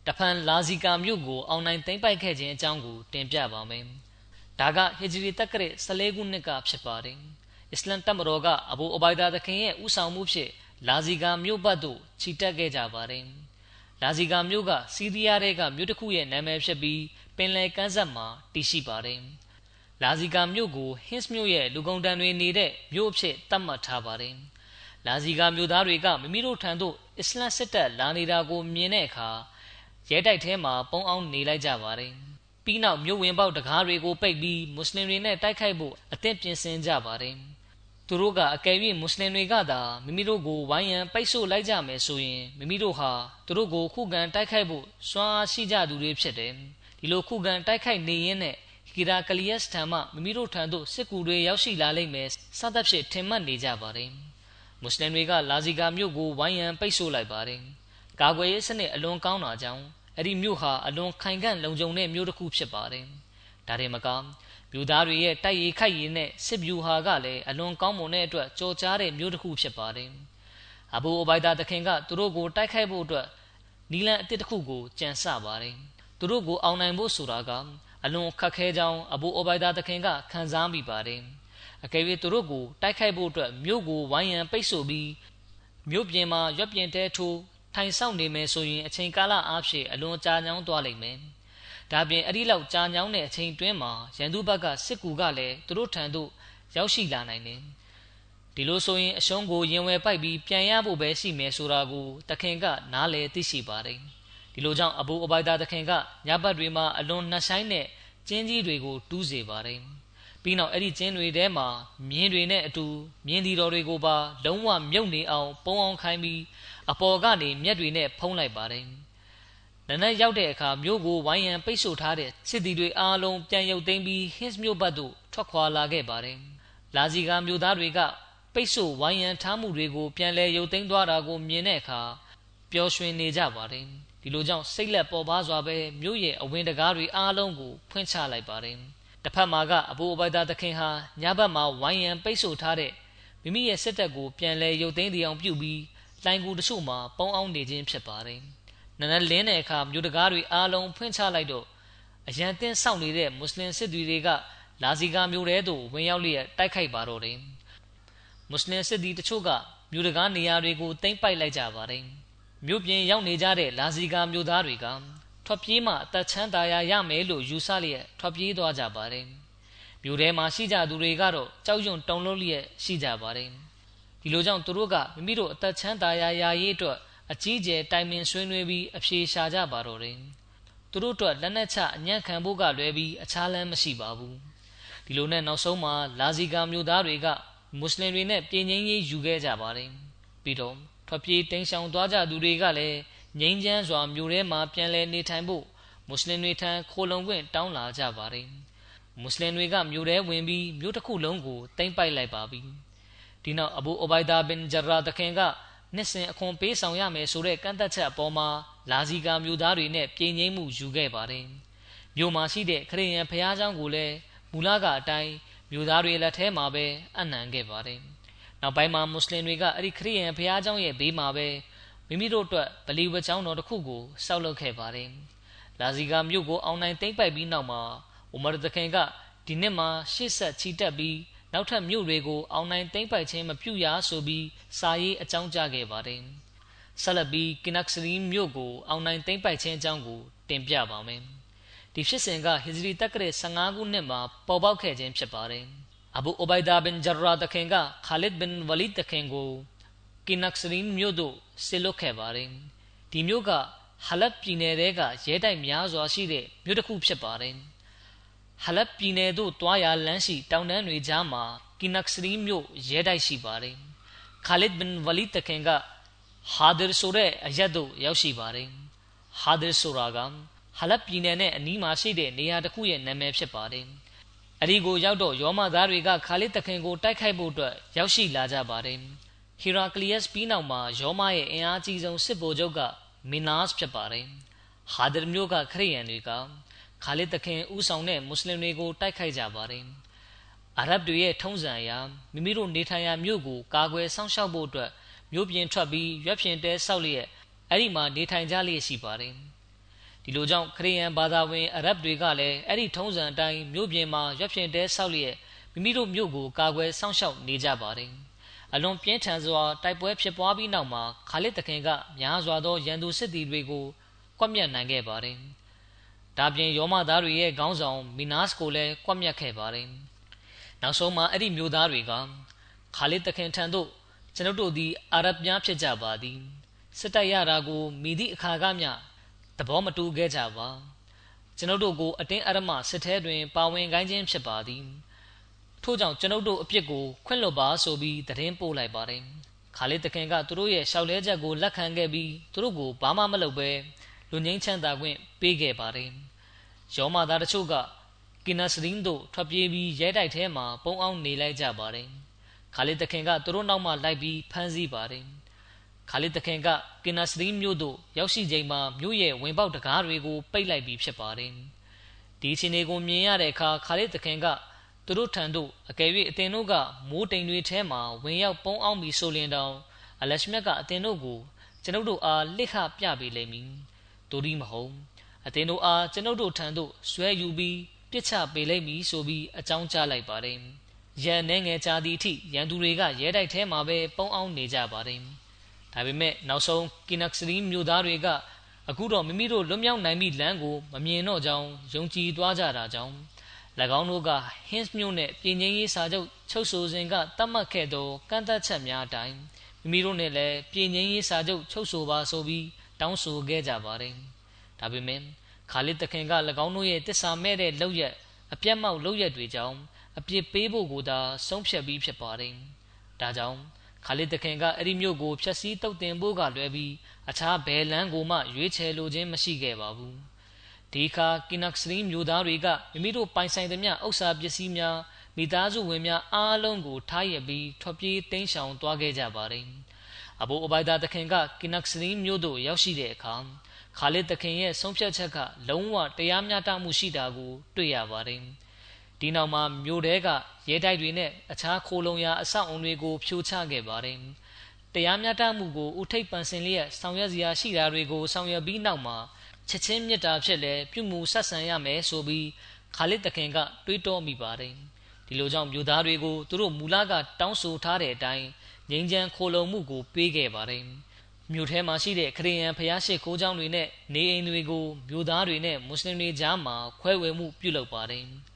တဖန်လာဇီကာမြို့ကိုအောင်နိုင်သိမ်းပိုက်ခဲ့ခြင်းအကြောင်းကိုတင်ပြပါမယ်ဒါကဟီဂျရီတက္ကရာ14ခုနှစ်ကဖြစ်ပါတယ်အစ္စလမ်တပ်မတော်ကအဘူအိုဘိုင်ဒါသခင်ရဲ့ဥဆောင်မှုဖြင့်လာဇီကာမြို့ဘက်သို့ခြိတက်ခဲ့ကြပါတယ်လာဇီကာမြို့ကစီးရီးယားတွေကမြို့တစ်ခုရဲ့နာမည်ဖြစ်ပြီးပင်လယ်ကမ်းစပ်မှာတည်ရှိပါတယ်။ လာဇီကာမြို့ကိုဟင်းစ်မြို့ရဲ့လူကုန်တန်းတွေနေတဲ့မြို့အဖြစ်သတ်မှတ်ထားပါတယ်။လာဇီကာမြို့သားတွေကမိမိတို့ထံသို့အစ္စလမ်စစ်တပ်လာနေတာကိုမြင်တဲ့အခါရဲတိုက်ထဲမှာပုံအောင်နေလိုက်ကြပါတယ်။ပြီးနောက်မြို့ဝင်ပေါက်တကားတွေကိုပိတ်ပြီးမွတ်စလင်တွေနဲ့တိုက်ခိုက်ဖို့အသင့်ပြင်ဆင်ကြပါတယ်။သူတို့ကအကယ်၍မွတ်စလင်တွေကသာမိမိတို့ကိုဝိုင်းရန်ပိတ်ဆို့လိုက်ကြမယ်ဆိုရင်မိမိတို့ဟာသူတို့ကိုခုခံတိုက်ခိုက်ဖို့စွမ်းအားရှိကြသူတွေဖြစ်တယ်ဒီလိုခုခံတိုက်ခိုက်နေရင်းနဲ့ ဂီရာကလီယက်စ်ထံမှမိမိတို့ထံသို့စစ်ကူတွေရောက်ရှိလာလိမ့်မယ်စသဖြင့်ထင်မှတ်နေကြပါတယ်မွတ်စလင်တွေကလာဇီကာမြို့ကိုဝိုင်းရန်ပိတ်ဆို့လိုက်ပါတယ်ကာကွယ်ရေးစနစ်အလွန်ကောင်းတာကြောင့်အဲ့ဒီမြို့ဟာအလွန်ခိုင်ခန့်လုံခြုံတဲ့မြို့တစ်ခုဖြစ်ပါတယ်ဒါရင်မကလူသားတွေရဲ့တိုက်ရိုက်ခိုက်ရည်နဲ့စစ်ဗျူဟာကလည်းအလွန်ကောင်းမွန်တဲ့အတွက်ကြော်ကြားတဲ့မျိုးတစ်ခုဖြစ်ပါတယ်။အဘူအိုဘိုင်ဒါတခင်ကသူတို့ကိုတိုက်ခိုက်ဖို့အတွက်နီလန်အစ်တစ်ခုကိုကြံစပါတယ်။သူတို့ကိုအောင်နိုင်ဖို့ဆိုတာက အလွန်ခက်ခဲကြောင်းအဘူအိုဘိုင်ဒါတခင်ကခံစားမိပါတယ်။အကယ်၍သူတို့ကိုတိုက်ခိုက်ဖို့အတွက်မြို့ကိုဝိုင်းရန်ပိတ်ဆို့ပြီးမြို့ပြင်မှာရွက်ပြင်တဲထိုးထိုင်ဆောင်နေမယ်ဆိုရင်အချိန်ကာလအားဖြင့်အလွန်ကြာညောင်းသွားလိမ့်မယ်။ဒါပြင်အဲ့ဒီလောက်ကြာညောင်းတဲ့အချိန်တွင်းမှာရန်သူဘက်ကစစ်ကူကလည်းသူတို့ထံသို့ရောက်ရှိလာနိုင်တယ်ဒီလိုဆိုရင်အရှုံးကိုရင်ဝယ်ပိုက်ပြီးပြန်ရဖို့ပဲရှိမယ်ဆိုတာကိုတခင်ကနားလေသိရှိပါတယ် ဒီလိုကြောင့်အဘူအဘိုက်ဒါတခင်ကညဘတ်တွေမှာအလွန်နှဆိုင်တဲ့ကျင်းကြီးတွေကိုတူးစေပါတယ်ပြီးနောက်အဲ့ဒီကျင်းတွေထဲမှာမြင်းတွေနဲ့အတူမြင်းဒီတော်တွေကိုပါလုံးဝမြုပ်နေအောင်ပုံအောင်ခိုင်းပြီးအပေါ်ကနေမျက်တွေနဲ့ဖုံးလိုက်ပါတယ်နနက်ရောက်တဲ့အခါမြို့ကိုဝိုင်းရန်ပိတ်ဆို့ထားတဲ့စစ်သည်တွေအားလုံးပြန်ရုပ်သိမ်းပြီးဟစ်မြို့ဘက်သို့ထွက်ခွာလာခဲ့ပါတယ်။လာစီကမြို့သားတွေကပိတ်ဆို့ဝိုင်းရန်ထားမှုတွေကိုပြန်လည်ရုပ်သိမ်းသွားတာကိုမြင်တဲ့အခါပျော်ရွှင်နေကြပါတယ်။ ဒီလိုကြောင့်စိတ်လက်ပေါ်ပါစွာပဲမြို့ရဲ့အဝင်တကားတွေအားလုံးကိုဖွင့်ချလိုက်ပါတယ်။တစ်ဖက်မှာကအဘူအဘိုက်ဒါသခင်ဟာညဘက်မှာဝိုင်းရန်ပိတ်ဆို့ထားတဲ့မိမိရဲ့စစ်တပ်ကိုပြန်လည်ရုပ်သိမ်းတရားပြုပြီးလိုင်ကူတချို့မှာပုံအောင်နေခြင်းဖြစ်ပါတယ်။နနလင်းတဲ့အခါမြို့တကားတွေအားလုံးဖွင့်ချလိုက်တော့အရန်တင်းစောင့်နေတဲ့မွတ်စလင်စစ်သည်တွေကလာစီကာမြို့ထဲသို့ဝင်ရောက်လျက်တိုက်ခိုက်ပါတော့တယ်မွတ်စလင်စစ်သည်တချို့ကမြို့တကားနေရာတွေကိုတိမ့်ပိုက်လိုက်ကြပါတယ် မြို့ပြင်ရောက်နေကြတဲ့လာစီကာမြို့သားတွေကထွက်ပြေးမှအသက်ချမ်းသာရရမယ်လို့ယူဆလျက်ထွက်ပြေးသွားကြပါတယ်မြို့ထဲမှာရှိကြသူတွေကတော့ကြောက်ရွံ့တုန်လှုပ်လျက်ရှိကြပါတယ်ဒီလိုကြောင့်သူတို့ကမိမိတို့အသက်ချမ်းသာရရရေးအတွက်အကြီးကျယ်တိုင်ပင်ဆွေးနွေးပြီးအဖြေရှာကြပါတော့တယ်။သူတို့အတွက်လက်နက်ချအညံ့ခံဖို့ကလွဲပြီးအခြားလမ်းမရှိပါဘူး။ဒီလိုနဲ့နောက်ဆုံးမှာလာဇီကာမျိုးသားတွေကမွတ်စလင်တွေနဲ့ပြည်ငင်းရေးယူခဲ့ကြပါတယ်။ပြီးတော့ ထွက်ပြေးတိမ်းရှောင်သွားကြသူတွေကလည်းငိမ့်ချမ်းစွာမြို့ထဲမှာပြန်လည်နေထိုင်ဖို့မွတ်စလင်တွေထံခိုလုံခွင့်တောင်းလာကြပါတယ်။မွတ်စလင်တွေကမြို့ထဲဝင်ပြီးမြို့တစ်ခုလုံးကိုတိမ့်ပိုက်လိုက်ပါပြီ။ဒီနောက်အဘူအိုဘိုင်ဒါဘင်ဂျရာတခင်ကနှစ်စဉ်အခွန်ပေးဆောင်ရမယ်ဆိုတဲ့ကန့်သက်ချက်အပေါ်မှာလာစီကာမျိုးသားတွေနဲ့ပြည်ငိမ့်မှုယူခဲ့ပါတယ်။မြို့မှာရှိတဲ့ခရစ်ယာန်ဘုရားကျောင်းကိုလည်းမူလကအတိုင်းမျိုးသားတွေလက်ထဲမှာပဲအနံခဲ့ပါတယ်။ နောက်ပိုင်းမှာမွတ်စလင်တွေကအဲ့ဒီခရစ်ယာန်ဘုရားကျောင်းရဲ့ဘေးမှာပဲမိမိတို့အတွက်ဗလီဝကျောင်းတော်တစ်ခုကိုစောက်လုပ်ခဲ့ပါတယ်။လာဇီကာမြို့ကိုအောင်နိုင်သိမ်းပိုက်ပြီးနောက်မှာအိုမာတခင်ကဒီနှစ်မှာရှေ့ဆက်ချီတက်ပြီးနောက်ထပ်မြို့တွေကိုအောင်နိုင်သိမ်းပိုက်ခြင်းမပြုရဆိုပြီးစာရေးအကြောင်းကြားခဲ့ပါတယ်။ဆက်လက်ပြီးကင်နက်စရီမြို့ကိုအောင်နိုင်သိမ်းပိုက်ခြင်းအကြောင်းကိုတင်ပြပါမယ်။ဒီဖြစ်စဉ်ကဟစ်ဂျရီတက္ကရာ15ခုနှစ်မှာပေါ်ပေါက်ခဲ့ခြင်းဖြစ်ပါတယ်။ အဘူအိုဘိုင်ဒါဘင်ဂျရာတခင်ကခါလစ်ဘင်ဝလီတခင်ကိုကင်နက်စရီမြို့သို့ဆေလွတ်ခဲ့ပါတယ်။ဒီမြို့ကဟလတ်ပြည်နယ်ကရဲတိုက်များစွာရှိတဲ့မြို့တစ်ခုဖြစ်ပါတယ်။ဟလပ်ပြည်နယ်သို့တွားရာလမ်းရှိတောင်တန်းတွေကြားမှာကီနက်စရီမြို့ရဲတိုက်ရှိပါတယ်။ခါလစ်ဘင်ဝလီတခင်ကဟာဒ်ဆိုတဲ့အရက်သို့ရောက်ရှိပါတယ်။ဟာဒ်ဆိုတာကဟလပ်ပြည်နယ်နဲ့အနီးမှာရှိတဲ့နေရာတစ်ခုရဲ့နာမည်ဖြစ်ပါတယ်။ အဒီကိုရောက်တော့ယောမသားတွေကခါလစ်တခင်ကိုတိုက်ခိုက်ဖို့အတွက်ရောက်ရှိလာကြပါတယ်။ဟီရာကလီယက်စ်ပြီးနောက်မှာယောမရဲ့အင်အားကြီးဆုံးစစ်ဗိုလ်ချုပ်ကမီနာစ်ဖြစ်ပါတယ်။ဟာဒ်မျိုးကခရိယန်တွေကခါလစ်တခင်ဥဆောင်တဲ့မွတ်စလင်တွေကိုတိုက်ခိုက်ကြပါတယ်။အာရဗ်တွေရဲ့ထုံးစံအရမိမိတို့နေထိုင်ရာမြို့ကိုကာကွယ်စောင့်ရှောက်ဖို့အတွက်မြို့ပြင်ထွက်ပြီးရွက်ဖြင်တဲဆောက်လျက်အဲ့ဒီမှာနေထိုင်ကြလျက်ရှိပါတယ်။ ဒီလိုကြောင့်ခရီးယန်ဘာသာဝင်အာရဗ်တွေကလည်းအဲ့ဒီထုံးစံအတိုင်းမြို့ပြင်မှာရွက်ဖြင်တဲဆောက်လျက်မိမိတို့မြို့ကိုကာကွယ်စောင့်ရှောက်နေကြပါတယ်။အလွန်ပြင်းထန်စွာတိုက်ပွဲဖြစ်ပွားပြီးနောက်မှာခါလစ်တခင်ကများစွာသောရန်သူစစ်သည်တွေကိုကွပ်မျက်နိုင်ခဲ့ပါတယ်။ဒါပြင်ယောမသားတွေရဲ့ခေါင်းဆောင်မီနာစ်ကိုလည်းကွပ်မျက်ခဲ့ပါတယ်။နောက်ဆုံးမှာအဲ့ဒီမျိုးသားတွေကခါလစ်တခင်ထံသို့ကျွန်ုပ်တို့သည်အာရဗ်များဖြစ်ကြပါသည်စစ်တိုက်ရတာကိုမိသည့်အခါကမျှ သဘောမတူခဲ့ကြပါကျွန်ုပ်တို့ကိုအတင်းအရမစစ်ထဲတွင် ပါဝင်ခိုင်းခြင်းဖြစ်ပါသည်ထို့ကြောင့်ကျွန်ုပ်တို့အပြစ်ကိုခွင့်လွတ်ပါဆိုပြီးသတင်းပို့လိုက်ပါတယ်ခါလစ်တခင်ကသူတို့ရဲ့ရှောက်လဲချက်ကိုလက်ခံခဲ့ပြီးသူတို့ကိုဘာမှမလုပ်ဘဲလူငင်းချမ်းသာခွင့်ပေးခဲ့ပါတယ်။ယောမသားတချို့ကကင်နစရင်းတို့ထွက်ပြေးပြီးရဲတိုက်ထဲမှာ ပုံအောင်နေလိုက်ကြပါတယ်။ခါလစ်တခင်ကသူတို့နောက်မှလိုက်ပြီးဖမ်းဆီးပါတယ်။ ခါလစ်တခင်ကကင်နစရင်းမြို့သို့ရောက်ရှိချိန်မှာမြို့ရဲ့ဝင်ပေါက်တကားတွေကိုပိတ်လိုက်ပြီးဖြစ်ပါတယ်။ဒီအခြေအနေကိုမြင်ရတဲ့အခါခါလစ်တခင်ကသူတို့ထံသို့အကယ်၍အတင်တို့ကမိုးတိမ်တွေထဲမှာဝင်ရောက်ပုံအောင်ပြီးဆိုလင်တောင်အလက်ရှမြတ်ကအတင်တို့ကိုကျွန်ုပ်တို့အားလစ်ခပြပေးလိမ့်မည်။ဒိုဒီမဟုတ်အသင်တို့အားကျွန်ုပ်တို့ထံသို့ဆွဲယူပြီးပြစ်ချပေးလိုက်မည်ဆိုပြီးအကြောင်းကြားလိုက်ပါတယ်ရန်နေငယ်ချာသည့်အထိရန်သူတွေကရဲတိုက်ထဲမှာပဲပုံအောင်နေကြပါတယ် ဒါပေမဲ့နောက်ဆုံးကီနက်စရီမျိုးသားတွေကအခုတော့မိမိတို့လွတ်မြောက်နိုင်ပြီလမ်းကိုမမြင်တော့ကြောင်းယုံကြည်သွားကြတာကြောင့်၎င်းတို့ကဟင်းစ်မြို့နဲ့ပြည်ငင်းရေးစာချုပ်ချုပ်ဆိုစဉ်ကတတ်မှတ်ခဲ့သောကန့်သက်ချက်များအတိုင်းမိမိတို့နဲ့လည်းပြည်ငင်းရေးစာချုပ်ချုပ်ဆိုပါဆိုပြီးတောင်းဆိုခဲ့ကြပါတယ်။ဒါပေမဲ့ခါလစ်တခင်က၎င်းတို့ရဲ့တစ္ဆာမဲ့တဲ့လောက်ရက်အပြတ်မောက်လောက်ရက်တွေကြောင့်အပြစ်ပေးဖို့ကိုသာဆုံးဖြတ်ပြီးဖြစ်ပါတယ်။ဒါကြောင့် ခါလစ်တခင်ကအဲ့ဒီမြို့ကိုဖျက်ဆီးတုတ်တင်ဖို့ကလွယ်ပြီးအခြားဘယ်လမ်းကိုမှရွေးချယ်လိုခြင်းမရှိခဲ့ပါဘူး။ဒီခါကီနက်စရီမျိုးသားတွေကမိမိတို့ပိုင်ဆိုင်သမျှဥစ္စာပစ္စည်းများမိသားစုဝင်များအားလုံးကိုထားရပြီးထွက်ပြေးတိမ်းရှောင်သွားခဲ့ကြပါတယ်။အဘူအဘိုင်ဒါတခင်ကကီနက်စရီမြို့သို့ရောက်ရှိတဲ့အခါခါလစ်တခင်ရဲ့ဆုံးဖြတ်ချက်ကလုံးဝတရားမျှတမှုရှိတာကိုတွေ့ရပါတယ်။ ဒီနောက်မှာမြို့တဲကရဲတိုက်တွေနဲ့အခြားခိုလုံရာအဆောက်အုံတွေကိုဖြိုချခဲ့ပါတယ်။တရားမျှတမှုကိုဥထိပ်ပန်ဆင်လျက်ဆောင်ရွက်စရာရှိတာတွေကိုဆောင်ရွက်ပြီးနောက်မှာချက်ချင်းမြတ်တာဖြစ်လဲပြုမှုဆက်ဆံရမယ်ဆိုပြီးခါလစ်တခင်ကတွေးတောမိပါတယ်။ဒီလိုကြောင့်မြို့သားတွေကိုသူတို့မူလကတောင်းဆိုထားတဲ့အတိုင်းငြိမ်းချမ်းခိုလုံမှုကိုပေးခဲ့ပါတယ်။မြို့ထဲမှာရှိတဲ့ခရီးယန်ဖျားရှိခိုးကျောင်းတွေနဲ့နေအိမ်တွေကိုမြို့သားတွေနဲ့မွတ်စလင်တွေကြားမှာခွဲဝေမှုပြုလုပ်ပါတယ်။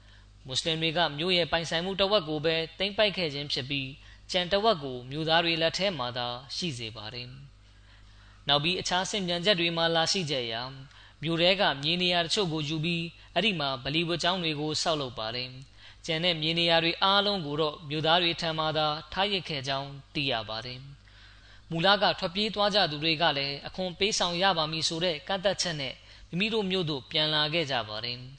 မွတ်စလင်တွေကမြို့ရဲ့ပိုင်ဆိုင်မှုတဝက်ကိုပဲတင်ပိုက်ခဲ့ခြင်းဖြစ်ပြီးကြံတဝက်ကိုမြို့သားတွေလက်ထဲမှာသာရှိစေပါတယ်။နောက်ပြီးအခြားစင်ပြန်ချက်တွေမှာလာရှိကြရာမြို့ထဲကမြေနေရာတချို့ကိုယူပြီးအဲ့ဒီမှာဗလီဝကျောင်းတွေကိုဆောက်လုပ်ပါတယ်။ကျန်တဲ့မြေနေရာတွေအားလုံးကိုတော့မြို့သားတွေထံမှသာထားရစ်ခဲ့ကြောင်းသိရပါတယ်။မူလကထွက်ပြေးသွားကြသူတွေကလည်းအခွန်ပေးဆောင်ရပါမည်ဆိုတဲ့ကန့်သက်ချက်နဲ့မိမိတို့မြို့သို့ပြန်လာခဲ့ကြပါတယ်။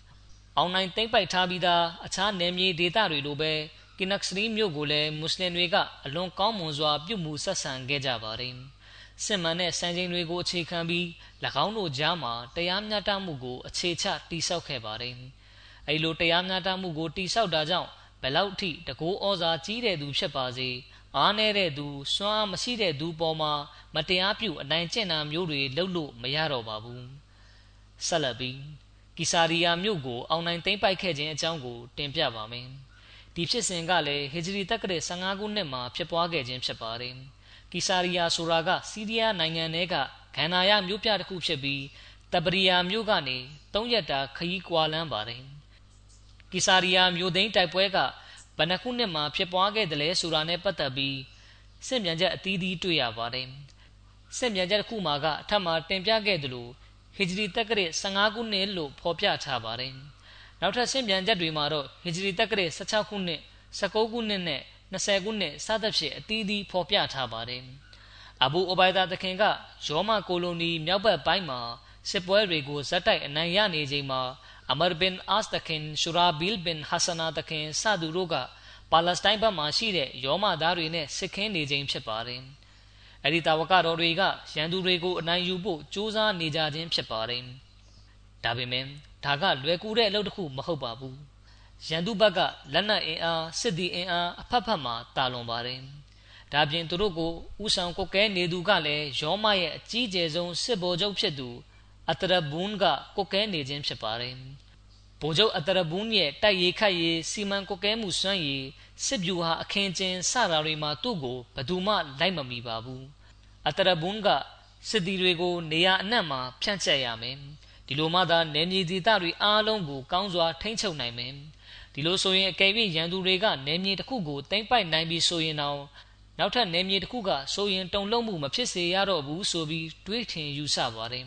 အောင်နိုင်သိမ့်ပိုက်ထားပြီးသားအခြားနယ်မြေဒေသတွေလိုပဲကင်နက်စရီမြို့ကိုလည်းမွတ်စလင်တွေကအလွန်ကောင်းမွန်စွာပြုမှုဆက်ဆံခဲ့ကြပါတယ်။စစ်မှန်တဲ့စံချိန်တွေကိုအခြေခံပြီး၎င်းတို့ကြားမှာတရားမျှတမှုကိုအခြေချတိစောက်ခဲ့ပါတယ်။အဲလိုတရားမျှတမှုကိုတိဆောက်တာကြောင့်ဘလောက်ထိတကိုးဩဇာကြီးတဲ့သူဖြစ်ပါစေအားနည်းတဲ့သူစွမ်းအားမရှိတဲ့သူပေါ်မှာမတရားပြုအနိုင်ကျင့်တာမျိုးတွေလုပ်လို့မရတော့ပါဘူးဆက်လက်ပြီး ကီဆာရီယာမြို့ကို အောင်နိုင်သိမ်းပိုက်ခဲ့ခြင်းအကြောင်းကို တင်ပြပါမယ်ဒီဖြစ်စဉ်ကလည်း ဟီဂျရီတက္ကရာ15 ခုနှစ်မှာ ဖြစ်ပွားခဲ့ခြင်းဖြစ်ပါတယ် ကီဆာရီယာဆိုတာကစီးရီးယားနိုင်ငံထဲက ဂန္နာယမြို့ပြတစ်ခုဖြစ်ပြီးတပရီယာမြို့ကနေ ၃ ရက်တာခရီးကွာလန်းပါတယ် ကီဆာရီယာမြို့သိမ်းတိုက်ပွဲက ဘယ်နှခုနှစ်မှာ ဖြစ်ပွားခဲ့တယ်လဲဆိုတာနဲ့ပတ်သက်ပြီး စစ်မြန်ချက်အသီးသီးတွေ့ရပါတယ် စစ်မြန်ချက်တစ်ခုမှာက အထက်မှာတင်ပြခဲ့သလို ဟီဂျရီတက္ကရာ15ခုနှစ်လို့ဖော်ပြထားပါတယ်နောက်ထပ်စစ်မြန်ချက်တွေမှာတော့ဟီဂျရီတက္ကရာ16ခုနှစ်19ခုနှစ်နဲ့20ခုနှစ်စသဖြင့်အသီးသီးဖော်ပြထားပါတယ်အဘူအိုဘိုင်ဒါတခင်ကယောမကိုလိုနီမြောက်ဘက်ပိုင်းမှာစစ်ပွဲတွေကိုဇက်တိုက်အနိုင်ရနေချိန်မှာအမရ်ဘင်အာစ်တခင်ရှူရာဘီလ်ဘင်ဟဆနာတခင်စသူတို့ကပါလက်စတိုင်းဘက်မှာရှိတဲ့ယောမသားတွေနဲ့စစ်ခင်းနေခြင်းဖြစ်ပါတယ်။ အဲဒီတာဝကတော်တွေကရန်သူတွေကိုအနိုင်ယူဖို့ကြိုးစားနေကြခြင်းဖြစ်ပါတယ်။ဒါပေမဲ့ဒါကလွယ်ကူတဲ့အလုပ်တစ်ခုမဟုတ်ပါဘူး။ရန်သူဘက်ကလက်နက်အင်အားစစ်သည်အင်အားအဖက်ဖက်မှာတာလွန်ပါတယ်။ဒါပြင်သူတို့ကိုဥဆောင်ကုတ်ကဲနေသူကလည်းယောမရဲ့အကြီးကျယ်ဆုံးစစ်ဗိုလ်ချုပ်ဖြစ်သူအတရဘွန်းကကုတ်ကဲနေခြင်းဖြစ်ပါတယ်။ ဗိုလ်ချုပ်အတရဘွန်းရဲ့တိုက်ရေးခတ်ရေးစီမံကွက်ကဲမှုစွမ်းရည်စစ်ဗျူဟာအခင်းကျင်းစတာတွေမှာသူ့ကိုဘယ်သူမှလိုက်မမီပါဘူးအတရဘွန်းကစစ်သည်တွေကိုနေရာအနှံ့မှာဖြန့်ကျက်ရမယ်ဒီလိုမှသာနယ်မြေဒေသတွေအားလုံးကိုကောင်းစွာထိန်းချုပ်နိုင်မယ်ဒီလိုဆိုရင်အကယ်၍ရန်သူတွေကနယ်မြေတစ်ခုကိုသိမ်းပိုက်နိုင်ပြီဆိုရင်တော့နောက်ထပ်နယ်မြေတစ်ခုကဆိုရင်တုံလုံးမှုမဖြစ်စေရတော့ဘူးဆိုပြီးတွေးထင်ယူဆပါတယ်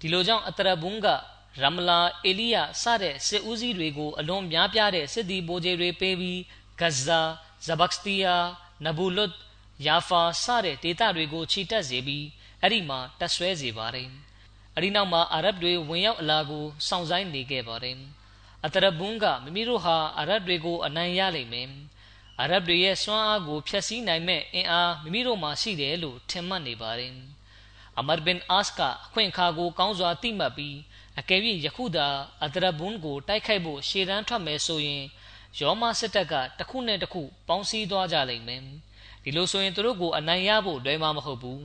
ဒီလိုကြောင့်အတရဘွန်းက ရမလာအေလိယစတဲ့စစ်ဦးစီးတွေကိုအလွန်များပြားတဲ့စစ်သည်ဗိုလ်ကြီးတွေပေးပြီးဂဇာဇဘက်စတီယာနဘူလွတ်ယာဖာစတဲ့ဒေသတွေကိုခြိတက်စေပြီးအဲ့ဒီမှာတက်ဆွဲစေပါတယ်အဲ့ဒီနောက်မှာအာရဗ်တွေဝင်ရောက်အလာကိုစောင့်ဆိုင်နေခဲ့ပါတယ်အတရဘွန်းကမိမိတို့ဟာအာရဗ်တွေကိုအနိုင်ရလိမ့်မယ်အာရဗ်တွေရဲ့စွမ်းအားကိုဖျက်ဆီးနိုင်မဲ့အင်အားမိမိတို့မှာရှိတယ်လို့ထင်မှတ်နေပါတယ်အမရ်ဘင်အာစ်ကအခွင့်အခါကိုကောင်းစွာသိမှတ်ပြီး အကယ်၍ယခုသာအဒရဘွန်းကိုတိုက်ခိုက်ဖို့ရှေ့တန်းထွက်မယ်ဆိုရင်ယောမစစ်တပ်ကတစ်ခုနဲ့တစ်ခုပေါင်းစည်းသွားကြလိမ့်မယ်ဒီလိုဆိုရင်သူတို့ကိုအနိုင်ရဖို့လွယ်မှာမဟုတ်ဘူး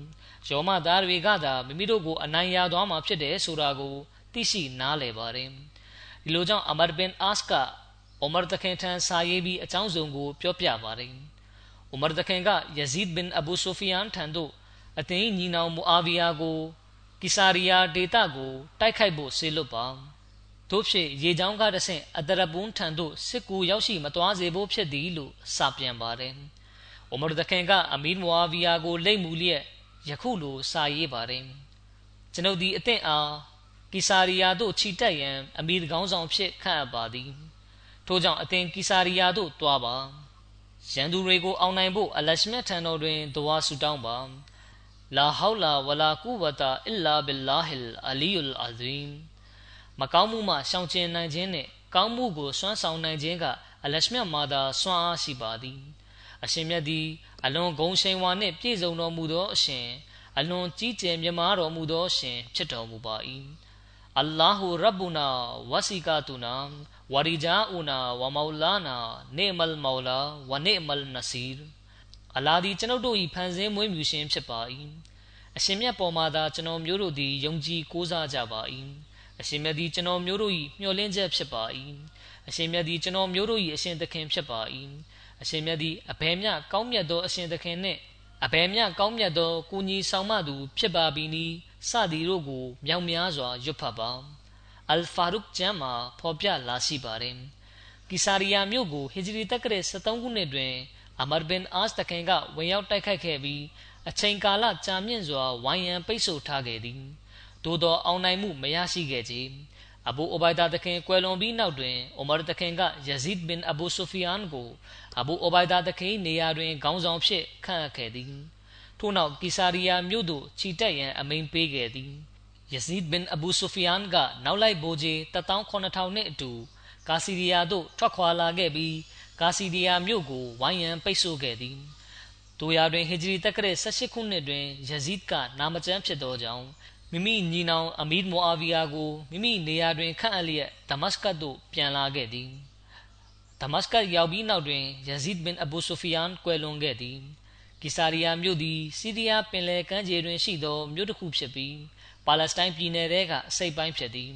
ယောမသားတွေကသာမိမိတို့ကိုအနိုင်ရသွားမှာဖြစ်တယ်ဆိုတာကိုသိရှိနားလည်ပါတယ်ဒီလိုကြောင့်အမရ်ဘင်အာစ်ကအိုမာတခင်ထံစာရေးပြီးအကြောင်းစုံကိုပြောပြပါတယ်အိုမာတခင်ကယဇီဒ်ဘင်အဘူဆိုဖီယန်ထံသို့အသင်းညီနောင်မူအာဗီယာကို ကီဆာရီယာဒေတာကိုတိုက်ခိုက်ဖို့ဆေလွတ်ပါတို့ဖြစ်ရေချောင်းကတဆင့်အတရပွန်းထံသို့စစ်ကူရောက်ရှိမသွားစေဖို့ဖြစ်သည်လို့စာပြန်ပါတယ်။အိုမာဒခင်ကအမီမွာဗီယာကိုလိတ်မူလျက်ယခုလိုစာရေးပါတယ်။ကျွန်ုပ်ဒီအသင့်အားကီဆာရီယာသို့ခြိတက်ရန်အမီကောင်းဆောင်ဖြစ်ခန့်အပ်ပါသည်။ထို့ကြောင့်အသင်ကီဆာရီယာသို့တွားပါ။ရန်သူတွေကိုအောင်နိုင်ဖို့အလရှမြတ်ထံတော်တွင်ဒဝါဆူတောင်းပါ။ လာဟောလာဝလာကူဝတာအစ်လာဘီလာဟီလ်အလီယူလ်အဇီမ်မကောင်းမှုမှရှောင်ကျဉ်နိုင်ခြင်းနှင့်ကောင်းမှုကိုစွမ်းဆောင်နိုင်ခြင်းကအလရှမြတ်မာသာစွမ်းအားရှိပါသည်အရှင်မြတ်သည်အလွန်ဂုံရှိန်ဝါနှင့်ပြည့်စုံတော်မူသောအရှင်အလွန်ကြီးကျယ်မြတ်မာတော်မူသောအရှင် ဖြစ်တော်မူပါ၏အလ္လာဟူရဘ်ဘူနာဝစီကာတူနာဝရီဂျာအူနာဝမောလာနာနေမလ်မောလာဝနေမလ်နစီရ် အလာသည်ကျွန်ုပ်တို့၏ဖန်ဆင်းမွေးမြူရှင်ဖြစ်ပါ၏အရှင်မြတ်ပေါ်မှာသာကျွန်တော်မျိုးတို့သည်ယုံကြည်ကိုးစားကြပါ၏အရှင်မြတ်သည်ကျွန်တော်မျိုးတို့၏မျှော်လင့်ချက်ဖြစ်ပါ၏အရှင်မြတ်သည်ကျွန်တော်မျိုးတို့၏အရှင်သခင်ဖြစ်ပါ၏အရှင်မြတ်သည်အဘယ်မျှကောင်းမြတ်သောအရှင်သခင်နှင့်အဘယ်မျှကောင်းမြတ်သောကိုကြီးဆောင်မသူဖြစ်ပါပြီနီစသည်တို့ကိုမြောင်များစွာရွတ်ဖတ်ပါအလ်ဖာရုခ်ကျမ်းမှာဖော်ပြလာရှိပါတယ်ကီဆာရီယာမြို့ကိုဟီဂျရီတက္ကရာ73ခုနှစ်တွင် အမရ်ဘင်အာစ်တခင်ကဝင်ရောက်တိုက်ခိုက်ခဲ့ပြီးအချိန်ကာလကြာမြင့်စွာဝိုင်းရန်ပိတ်ဆို့ထားခဲ့သည်သို့သောအောင်နိုင်မှုမရရှိခဲ့ကြအဘူအိုဘိုင်ဒါတခင်ကွယ်လွန်ပြီးနောက်တွင်အိုမာတခင်ကယဇီဒ်ဘင်အဘူဆိုဖီယန်ကိုအဘူအိုဘိုင်ဒါတခင်နေရာတွင်ခေါင်းဆောင်ဖြစ်ခန့်အပ်ခဲ့သည်ထို့နောက်ကီဆာရီယာမြို့သို့ခြိတက်ရန်အမိန်ပေးခဲ့သည်ယဇီဒ်ဘင်အဘူဆိုဖီယန်ကနောက်လိုက်ဗိုလ်ကြီး18000နှင့်အတူကာစီရီယာသို့ထွက်ခွာလာခဲ့ပြီး ကာစီဒီယာမြို့ကိုဝိုင်းရန်ပိတ်ဆို့ခဲ့သည်။တို့ရာတွင်ဟီဂျရီတက္ကရာ18ခုနှစ်တွင်ယဇီဒ်ကနာမကျမ်းဖြစ်သောကြောင့်မိမိညီနောင်အမီဒ်မိုအာဗီယာကိုမိမိနေရာတွင်ခန့်အပ်လျက်ဒမတ်စကတ်သို့ပြန်လာခဲ့သည်။ဒမတ်စကတ်ရောက်ပြီးနောက်တွင်ယဇီဒ်ဘင်အဘူဆိုဖီယန်ကွယ်လွန်ခဲ့သည်။ကီဆာရီယာမြို့သည်စီးရီးယားပင်လယ်ကမ်းခြေတွင်ရှိသောမြို့တစ်ခုဖြစ်ပြီးပါလက်စတိုင်းပြည်နယ်ထဲကအစိပ်ပိုင်းဖြစ်သည်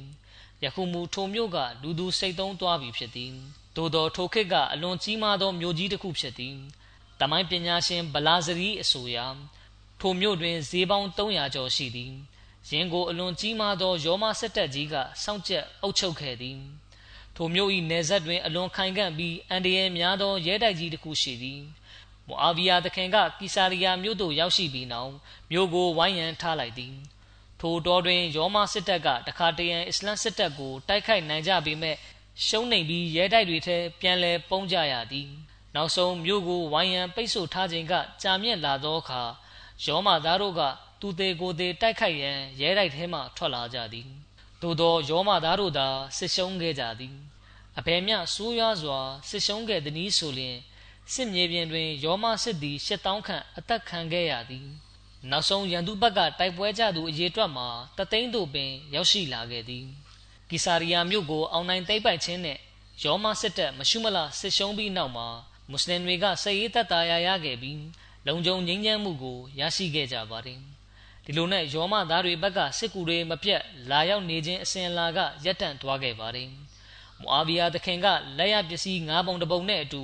ယခုမူထိုမြို့ကလူသူစိတ်သုံးသွားပြီဖြစ်သည် သို့သောထိုခေတ်ကအလွန်ကြီးမားသောမြို့ကြီးတစ်ခုဖြစ်သည်တမိုင်းပညာရှင်ဗလာဇရီအဆိုအရထိုမြို့တွင်ဈေးပေါင်း300ကျော်ရှိသည်ယင်းကိုအလွန်ကြီးမားသောရောမစစ်တပ်ကြီးကစောင့်ကြပ်အုပ်ချုပ်ခဲ့သည်ထိုမြို့၏နယ်စပ်တွင်အလွန်ခိုင်ခံ့ပြီးအန်ဒီရဲများသောရဲတိုက်ကြီးတစ်ခုရှိသည်မူအာဗီယာသခင်ကကီဆာရီယာမြို့သို့ရောက်ရှိပြီးနောက်မြို့ကိုဝိုင်းရန်ထားလိုက်သည်ထိုတော်တွင်ရောမစစ်တပ်ကတခါတရံအစ္စလမ်စစ်တပ်ကိုတိုက်ခိုက်နိုင်ကြပေမဲ့ ရှုံးနိမ့်ပြီးရဲတိုက်တွေထဲပြန်လည်ပုံးကြရသည်နောက်ဆုံးမြို့ကိုဝိုင်းရန်ပိတ်ဆို့ထားခြင်းကကြာမြင့်လာသောအခါရောမသားတို့ကသူသေးကိုသေးတိုက်ခိုက်ရန်ရဲတိုက်ထဲမှထွက်လာကြသည်သို့သောရောမသားတို့သာစစ်ရှုံးခဲ့ကြသည်အဘယ်မျှဆိုးရွားစွာစစ်ရှုံးခဲ့သည်နည်းဆိုလျင်စစ်မြေပြင်တွင်ရောမစစ်သည်၈000ခန့်အသက်ခံခဲ့ရသည်နောက်ဆုံးရန်သူဘက်ကတိုက်ပွဲကြသူအရေအတွက်မှာတသိန်းတို့ပင်ရောက်ရှိလာခဲ့သည် ကီဆာရီယာမြို့ကို အောင်နိုင်သိမ်းပိုက်ခြင်းနဲ့ ရောမစစ်တပ် မရှုမလစစ်ရှုံးပြီးနောက်မှာ မွတ်စလင်တွေကစည်ရေးသက်သာရရခဲ့ပြီး လုံခြုံငြိမ်းချမ်းမှုကို ရရှိခဲ့ကြပါတယ် ဒီလိုနဲ့ ရောမသားတွေဘက်က စစ်ကူတွေ မပြတ် လာရောက်နေခြင်း အစဉ်အလာက ရပ်တန့်သွားခဲ့ပါတယ်မွာဗီယာသခင်က လက်ရပစ္စည်း၅ပုံတပုံနဲ့အတူ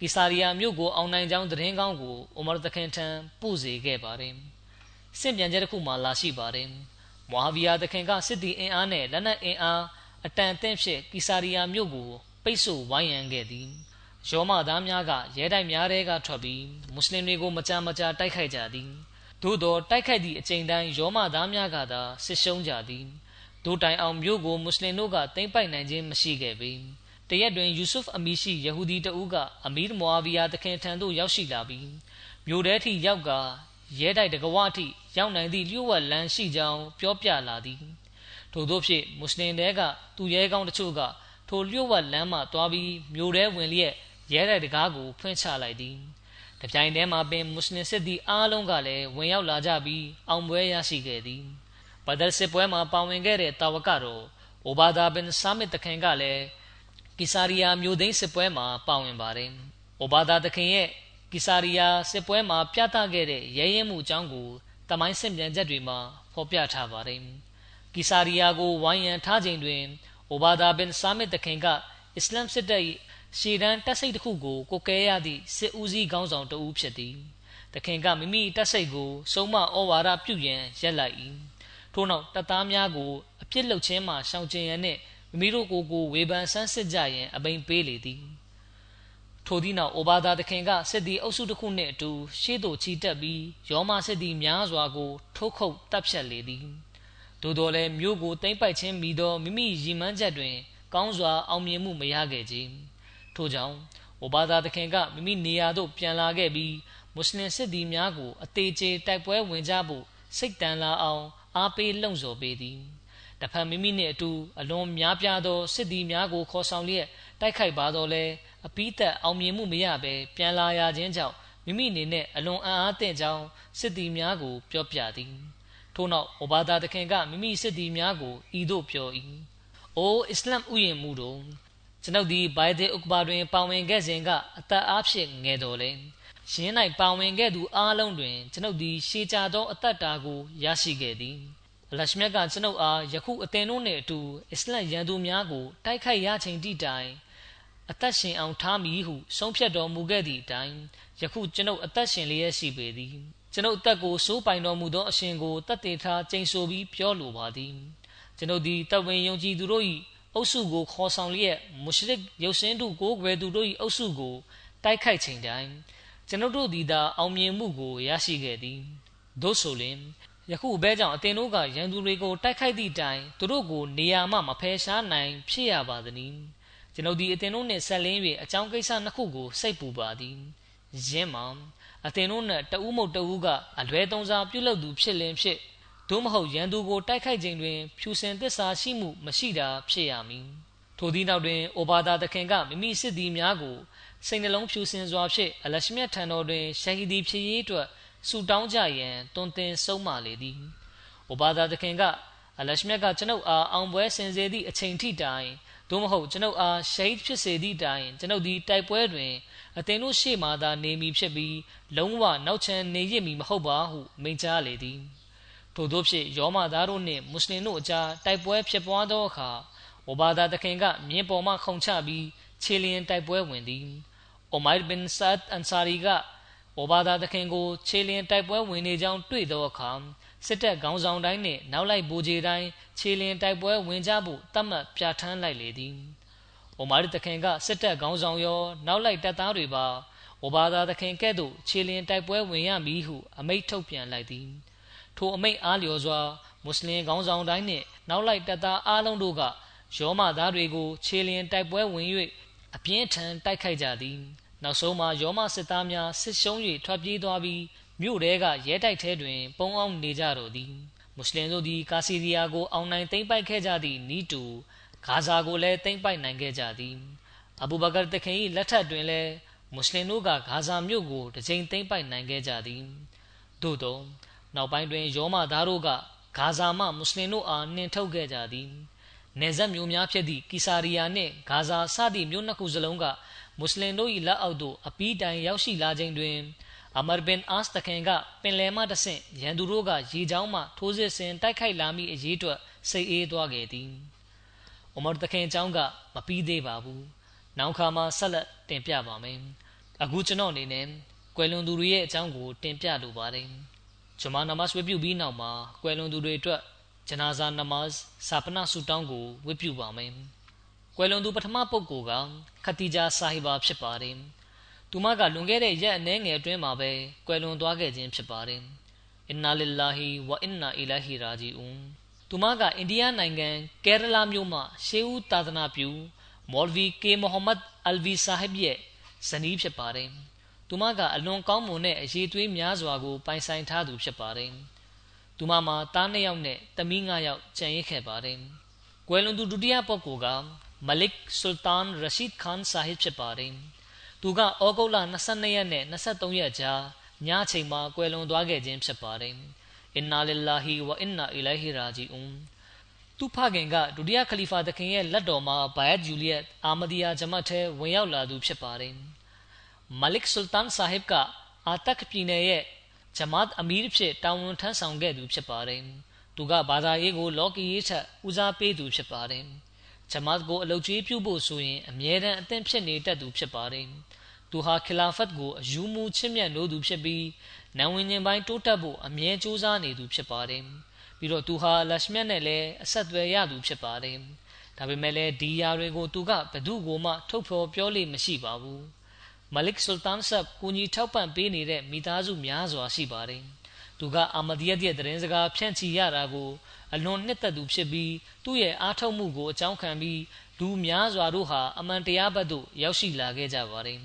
ကီဆာရီယာမြို့ကို အောင်နိုင်ကြောင်း သတင်းကောင်းကို အိုမာသခင်ထံ ပို့စေခဲ့ပါတယ်။စင့်ပြန်ချက်တစ်ခုမှလာရှိပါတယ်။ မွာဗီယာသခင်ကစစ်တီအင်အားနဲ့လက်နက်အင်အားအတန်အသင့်ဖြင့်ကီဆာရီယာမြို့ကိုပိတ်ဆို့ဝိုင်းရန်ခဲ့သည်။ရောမသားများကရဲတိုက်များတဲကထွက်ပြီးမွတ်စလင်တွေကိုမကြာမကြာတိုက်ခိုက်ကြသည်။သို့သောတိုက်ခိုက်သည့်အချိန်တိုင်းရောမသားများကသာစစ်ရှုံးကြသည်။ဒိုတိုင်အောင်မြို့ကိုမွတ်စလင်တို့ကသိမ်းပိုက်နိုင်ခြင်းမရှိခဲ့ပေ။တရက်တွင်ယူဆုဖ်အမီရှိယဟူဒီတဦးကအမီးမွာဗီယာတခင်ထံသို့ရောက်ရှိလာပြီးမြို့ထဲထိရောက်ကရဲတိုက်တကဝအထိ ရောက်နိုင်သည့်လျှို့ဝှက်လမ်းရှိကြောင်းပြောပြလာသည်ထို့သောဖြင့်မွတ်စလင်တွေကသူရဲကောင်းတချို့ကထိုလျှို့ဝှက်လမ်းမှတွားပြီးမြို့ထဲဝင်လျက်ရဲတိုက်တကားကိုဖွင့်ချလိုက်သည်တပြိုင်တည်းမှာပင်မွတ်စလင်စစ်သည်အားလုံးကလည်းဝင်ရောက်လာကြပြီးအောင်ပွဲရရှိခဲ့သည်ဘဒရ်စစ်ပွဲမှာပါဝင်ခဲ့တဲ့တာဝကတော်အိုဘာဒါဘင်ဆာမစ်တခင်ကလည်းကီဆာရီယာမြို့သိမ်းစစ်ပွဲမှာပါဝင်ပါတယ်။အိုဘာဒါသခင်ရဲ့ကီဆာရီယာစစ်ပွဲမှာပြသခဲ့တဲ့ရဲရဲမှုအကြောင်းကို တမိုင်းစင်ပြန်ချက်တွေမှာဖော်ပြထားပါတယ်။ကီဆာရီယာကိုဝိုင်းရန်ထားချိန်တွင်အိုဘာဒါဘင်ဆာမစ်သခင်ကအစ္စလမ်စစ်တပ်၏ရှေ့တန်းတပ်စိတ်တစ်ခုကိုကိုကဲရသည့်စစ်ဦးစီးခေါင်းဆောင်တဦးဖြစ်သည်။သခင်ကမိမိတပ်စိတ်ကိုစုံမဩဝါဒပြုရန်ရက်လိုက်၏။ထို့နောက်တပ်သားများကိုအပြစ်လုပ်ခြင်းမှရှောင်ကျဉ်ရန်နှင့်မိမိတို့ကိုယ်ကိုဝေဖန်ဆန်းစစ်ကြရန်အပိန်ပေးလေသည် ထိုသည့်နောက် အိုဘာသာသခင်က စစ်သည်အုပ်စုတစ်ခုနှင့်အတူ ရှေ့သို့ချီတက်ပြီး ရောမစစ်သည်များစွာကို ထိုးခုတ်တပ်ဖြတ်လေသည် သို့တော်လည်း မြို့ကို သိမ်းပိုက်ခြင်းမိသော မိမိရည်မှန်းချက်တွင် ကောင်းစွာ အောင်မြင်မှု မရခဲ့ကြထို့ကြောင့် အိုဘာသာသခင်က မိမိနေရာသို့ ပြန်လာခဲ့ပြီး မွတ်စလင်စစ်သည်များကို အသေးချေ တိုက်ပွဲဝင်ကြဖို့ စိတ်တန်လာအောင် အားပေးလှုံ့ဆော်ပေးသည်တဖန်မိမိနှင့်အတူ အလွန်များပြားသော စစ်သည်များကို ခေါ်ဆောင်လျက် တိုက်ခိုက်ပါတော့လဲ အပိသက်အောင်မြင်မှုမရဘဲပြန်လာရခြင်းကြောင့်မိမိအနေနဲ့အလွန်အံ့အားသင့်ကြောင်းစစ်သည်များကို ပြောပြသည်ထို့နောက်အိုဘာသာသခင်ကမိမိစစ်သည်များကိုဤသို့ပြော၏အိုအစ္စလမ်ဥယျာဉ်မှုတို့ကျွန်ုပ်သည်ဘိုင်ဒေဥကဘာတွင်ပါဝင်ခဲ့စဉ်ကအသက်အားဖြင့်ငယ်တော်လဲရင်း၌ပါဝင်ခဲ့သူအားလုံးတွင်ကျွန်ုပ်သည်ရှေးကြသောအသက်တာကိုရရှိခဲ့သည်အလရှမြတ်ကကျွန်ုပ်အားယခုအသင်တို့နှင့်အတူအစ္စလမ်ရန်သူများကိုတိုက်ခိုက်ရချိန်တိတိုင် အသက်ရှင်အောင်ထားမည်ဟု ဆုံးဖြတ်တော်မူခဲ့သည့်အတိုင်းယခုကျွန်ုပ်အသက်ရှင်လျက်ရှိပေသည်ကျွန်ုပ်အသက်ကိုစိုးပိုင်တော်မူသောအရှင်ကိုတတ်တည်ထားကျိန်ဆိုပြီးပြောလိုပါသည်ကျွန်ုပ်သည်တဝင်ယုံကြည်သူတို့၏အုပ်စုကိုခေါ်ဆောင်လျက်မုရှရစ်ရုပ်စင်းတို့ကိုကွယ်သူတို့၏အုပ်စုကိုတိုက်ခိုက်ချိန်တိုင်းကျွန်ုပ်တို့သည်သာအောင်မြင်မှုကိုရရှိခဲ့သည်သို့ဆိုလျှင်ယခုအဘဲကြောင့်အသင်တို့ကရန်သူတွေကိုတိုက်ခိုက်သည့်တိုင်သူတို့ကိုနေရာမှမဖယ်ရှားနိုင်ဖြစ်ရပါသည်။ ကျွန်ုပ်ဒီအသင်တို့နှင့်ဆက်လင်း၍အကြောင်းကိစ္စနှစ်ခုကို စိတ်ပူပါသည်။ယင်းမှာအသင်တို့နှင့်တဦးမဟုတ်တဦးကအလွဲသုံးစားပြုလုပ်သူဖြစ်လင်ဖြစ်သို့မဟုတ်ရန်သူကိုတိုက်ခိုက်ခြင်းတွင်ဖြူစင်သစ္စာရှိမှုမရှိတာဖြစ်ရမည်။ထိုသည့်နောက်တွင်အိုဘာသာသခင်ကမိမိစစ်သည်များကိုစိတ်နှလုံးဖြူစင်စွာဖြင့်အလရှမြတ်ထံတော်တွင်ရှဟီဒီဖြစ်ရေးအတွက်ဆူတောင်းကြရန်တွင်တင်ဆုံးမလေသည်။အိုဘာသာသခင်ကအလရှမြတ်ကကျွန်ုပ်အားအောင်ပွဲစင်စေသည့်အချိန်ထိတိုင် သို့မဟုတ်ကျွန်ုပ်အားရှိတ်ဖြစ်စေသည့်တိုင်ကျွန်ုပ်သည်တိုက်ပွဲတွင်အသင်တို့ရှေ့မှသာနေမည်ဖြစ်ပြီးလုံးဝနောက်ချန်နေရမည်မဟုတ်ပါဟုမိန့်ကြားလေသည်ထို့သောဖြင့်ယောမသားတို့နှင့်မွတ်စလင်တို့အကြားတိုက်ပွဲဖြစ်ပွားသောအခါဝဘာသာတခင်ကမြင်းပေါ်မှခုန်ချပြီးခြေလျင်တိုက်ပွဲဝင်သည်အိုမိုင်ဘင်ဆတ်အန်ဆာရီကဝဘာသာတခင်ကိုခြေလျင်တိုက်ပွဲဝင်နေကြောင်းတွေ့သောအခါ စစ်တပ်ခေါင်းဆောင်တိုင်းနှင့် နောက်လိုက်ဗိုလ်ကြီးတိုင်းခြေလျင်တိုက်ပွဲဝင်ကြဖို့တတ်မှတ်ပြဋ္ဌာန်းလိုက်လေသည်အိုမာရီတခင်ကစစ်တပ်ခေါင်းဆောင်ရော နောက်လိုက်တပ်သားတွေပါဝဘာသာသခင်ကဲ့သို့ခြေလျင်တိုက်ပွဲဝင်ရမည်ဟုအမိန့်ထုတ်ပြန်လိုက်သည်ထိုအမိန့်အားလျော်စွာမွတ်စလင်ခေါင်းဆောင်တိုင်းနှင့်နောက်လိုက်တပ်သားအားလုံးတို့ကယောမသားတွေကိုခြေလျင်တိုက်ပွဲဝင်၍အပြင်းထန်တိုက်ခိုက်ကြသည်နောက်ဆုံးမှာယောမစစ်သားများစစ်ရှုံး၍ထွက်ပြေးသွားပြီး မြို့တဲကရဲတိုက်ထဲတွင် ပုံအောင်နေကြတော်သည်မွတ်စလင်တို့သည် ကာစီရီယာကို အောင်နိုင်သိမ်းပိုက်ခဲ့ကြသည့်နီးတူ ဂါဇာကိုလည်းသိမ်းပိုက်နိုင်ခဲ့ကြသည်အဘူဘကာတခင်၏လက်ထက်တွင်လည်းမွတ်စလင်တို့ကဂါဇာမြို့ကိုတစ်ချိန်သိမ်းပိုက်နိုင်ခဲ့ကြသည်သို့သောနောက်ပိုင်းတွင်ယောမသားတို့ကဂါဇာမှမွတ်စလင်တို့အားနှင်ထုတ်ခဲ့ကြသည်နေဆက်မျိုးများဖြစ်သည့်ကီဆာရီယာနှင့်ဂါဇာစသည့်မြို့နှစ်ခုစလုံးကမွတ်စလင်တို့၏လက်အောက်သို့အပီးတိုင်ရောက်ရှိလာခြင်းတွင် အမရ်ဘင်အာစ်တခင်ကပင်လယ်မှတဆင့်ရန်သူတို့ကရေချောင်းမှထိုးစစ်ဆင်တိုက်ခိုက်လာမိအရေးအတွက်စိတ်အေးသွားခဲ့သည်။အမရ်တခင်အကြောင်းကမပြီးသေးပါဘူး။နောက်ခါမှဆက်လက်တင်ပြပါမယ်။အခုကျွန်တော်အနေနဲ့ကွယ်လွန်သူတွေရဲ့အကြောင်းကိုတင်ပြလိုပါတယ်။ဂျမာနမတ်ဝတ်ပြုပြီးနောက်မှာကွယ်လွန်သူတွေအတွက်ဂျနာဇာနမတ်စာပနာဆူတောင်းကိုဝတ်ပြုပါမယ်။ကွယ်လွန်သူပထမပုဂ္ဂိုလ်ကခတီဂျာဆာဟီဘာဖြစ်ပါတယ်။ သူမက လွန်ခဲ့တဲ့ ရက်အနည်းငယ်အတွင်းမှာပဲ ကွယ်လွန်သွားခဲ့ခြင်း ဖြစ်ပါတယ်။အင်နာလ illah ဝအင်နာ အီလာဟီ ရာဂျီအွန် သူမက အိန္ဒိယနိုင်ငံကယ်ရလာမြို့မှ ရှေးဦးသာသနာပြု မော်လ်ဗီကေမိုဟမ္မဒ်အလ်ဗီ ဆာဟစ်ရဲ့ ဇနီးဖြစ်ပါတယ်။သူမက အလွန်ကောင်းမွန်တဲ့ အရေးသွေးများစွာကို ပိုင်ဆိုင်ထားသူ ဖြစ်ပါတယ်။သူမမှာ သားနှစ်ယောက်နဲ့ သမီး၅ယောက် ကျန်ရစ်ခဲ့ပါတယ်။ကွယ်လွန်သူ ဒုတိယပုဂ္ဂိုလ်က မလစ် ဆူလ်တန် ရရှိဒ် ခန်ဆာဟစ် ဖြစ်ပါတယ်။ သူကဩဂုတ်လ22ရက်နဲ့23ရက်ကြားညချိန်မှာကွယ်လွန်သွားခဲ့ခြင်းဖြစ်ပါတယ်။အင်နာလ illah ဝအင်နာအီလိုင်ဟီရာဂျီအွန်သူဖခင်ကဒုတိယခလီဖာသခင်ရဲ့လက်တော်မှာဘိုင်ယတ်ဂျူလီယက်အာမဒီယာဂျမတ်ထဲဝင်ရောက်လာသူဖြစ်ပါတယ်။မလစ်ဆူလ်တန်ဆာဟစ်ကအာတက်ပြည်နယ်ရဲ့ဂျမတ်အမီးဖြစ်တာဝန်ထမ်းဆောင်ခဲ့သူဖြစ်ပါတယ်။သူကဘာသာရေးကိုလော်ကီရေးထက်ဦးစားပေးသူဖြစ်ပါတယ်။ ဂျမတ်ကိုအလုပ်ကြီးပြုဖို့ဆိုရင် အမြဲတမ်းအသင့်ဖြစ်နေတတ်သူဖြစ်ပါတယ်။သူဟာခလာဖတ်ကိုအယူမူချစ်မြတ်လို့သူဖြစ်ပြီးနံဝင်ခြင်းပိုင်းတိုးတက်ဖို့ အမြဲကြိုးစားနေသူဖြစ်ပါတယ်။ပြီးတော့ သူဟာလက်ရှမြတ်နဲ့လည်း အဆက်အသွယ်ရသူဖြစ်ပါတယ် ဒါပေမဲ့လည်း ဒီယာတွေကို သူကဘသူ့ကိုမှ ထုတ်ဖော်ပြောလို့မရှိပါဘူး မလစ် ဆူလ်တန်ဆပ်ကိုကြီးထောက်ပံ့ပေးနေတဲ့ မိသားစုများစွာရှိပါတယ် သူက အာမဒီယတ်ရဲ့ သတင်းစကားဖြန့်ချီရတာကို အလွန်နှစ်သက်သူဖြစ်ပြီး သူ့ရဲ့အားထုတ်မှုကို အကြောင်းခံပြီး လူများစွာတို့ဟာ အမှန်တရားဘက်သို့ ရောက်ရှိလာခဲ့ကြပါတယ်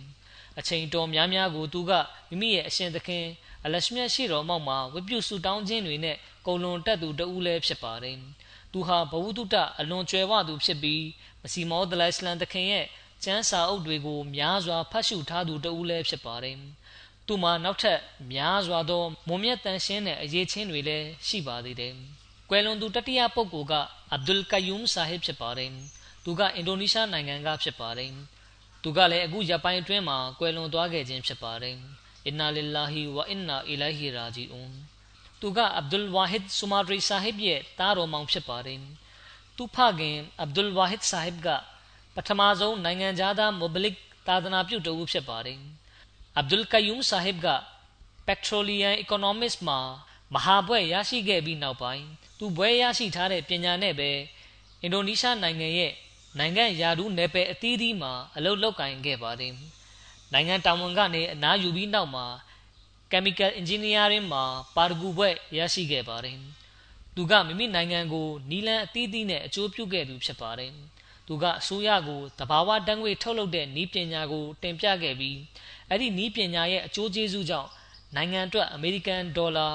အချိန်တော်များများကို သူက မိမိရဲ့အရှင်သခင် အလရှမြတ်ရှိတော်မောက်မှာဝိပုစုတောင်းခြင်းတွေနဲ့ ကုံလွန်တက်သူတဦးလည်း ဖြစ်ပါတယ်။သူဟာဘဝတုတ အလွန်ကျွယ်ဝသူဖြစ်ပြီးမစီမောဒလိုင်စလန်တခင်ရဲ့ ကျမ်းစာအုပ်တွေကို များစွာ ဖတ်ရှုထားသူတဦးလည်း ဖြစ်ပါတယ်။သူမှာ နောက်ထပ် များစွာသော မွန်မြတ်တန်ရှင်းတဲ့ အရေးချင်းတွေလည်း ရှိပါသေးတယ်။ ကွယ်လွန်သူတတိယပုဂ္ဂိုလ်ကအဗ်ဒุลကယုမ်ဆာဟစ်ဖြစ်ပါတယ်။သူကအင်ဒိုနီးရှားနိုင်ငံကဖြစ်ပါတယ်။သူကလည်းအခုရပိုင်းအတွင်းမှာကွယ်လွန်သွားခဲ့ခြင်းဖြစ်ပါတယ်။အင်နာလ illah ဝအင်နာအီလိုင်ဟီရာဂျီအွန်သူကအဗ်ဒุลဝါဟစ်ဆူမာဒရီဆာဟစ်ရဲ့တားတော်မောင်ဖြစ်ပါတယ်သူဖခင်အဗ်ဒุลဝါဟစ်ဆာဟစ်ကပထမဆုံးနိုင်ငံသားမိုဘလစ်သာသနာပြုတဦးဖြစ်ပါတယ်အဗ်ဒุลကယုမ်ဆာဟစ်က Petroleum Economics မှာ မဟာဘွဲ့ရရှိခဲ့ပြီးနောက်ပိုင်းသူဘွဲ့ရရှိထားတဲ့ပညာနဲ့ပဲအင်ဒိုနီးရှားနိုင်ငံရဲ့နိုင်ငံယာဒူးနယ်ပယ်အသီးသီးမှာအလုပ်လုပ်ကိုင်ခဲ့ပါတယ်နိုင်ငံတာဝန်ကနေအနားယူပြီးနောက်မှာ Chemical Engineering မှာပါရဂူဘွဲ့ရရှိခဲ့ပါတယ်။သူကမိမိနိုင်ငံကိုနီလန်အသီးသီးနဲ့အကျိုးပြုခဲ့သူဖြစ်ပါတယ်။သူကအစိုးရကိုတဘာဝတန်းငွေထုတ်လုပ်တဲ့ဤပညာကိုတင်ပြခဲ့ပြီးအဲ့ဒီဤပညာရဲ့အကျိုးကျေးဇူးကြောင့်နိုင်ငံအတွက်အမေရိကန်ဒေါ်လာ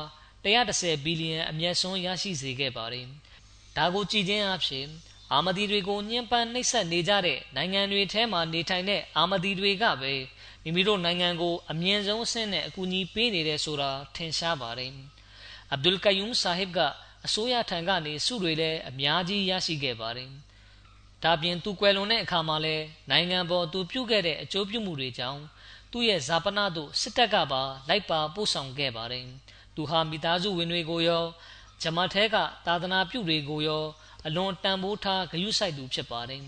130ဘီလီယံ အမျက်စွန်း ရရှိစေခဲ့ပါတယ်။ဒါကိုကြည်ချင်းအဖြစ်အာမဒီတွေကို ညှဉ်းပန်းနှိပ်စက်နေကြတဲ့ နိုင်ငံတွေထဲမှာ နေထိုင်တဲ့ အာမဒီတွေကပဲ မိမိတို့နိုင်ငံကို အမြင့်ဆုံးအဆင့်နဲ့ အကူအညီပေးနေတယ်ဆိုတာ ထင်ရှားပါတယ်။အဗ်ဒุลကယုမ် ဆာဟစ်က အစိုးရထံကနေစုတွေလည်း အများကြီး ရရှိခဲ့ပါတယ်။ဒါပြင် သူကွယ်လွန်တဲ့အခါမှာလဲနိုင်ငံပေါ် သူပြုခဲ့တဲ့ အကျိုးပြုမှုတွေကြောင့် သူ့ရဲ့ဇာပနာတို့ စစ်တပ်ကပါ လိုက်ပါပို့ဆောင်ခဲ့ပါတယ် သူဟာမိသားစုဝင်တွေကိုရောဂျမတ်ထဲကသာသနာပြုတွေကိုရော အလွန်တန်ဖိုးထားဂရုစိုက်သူဖြစ်ပါတယ်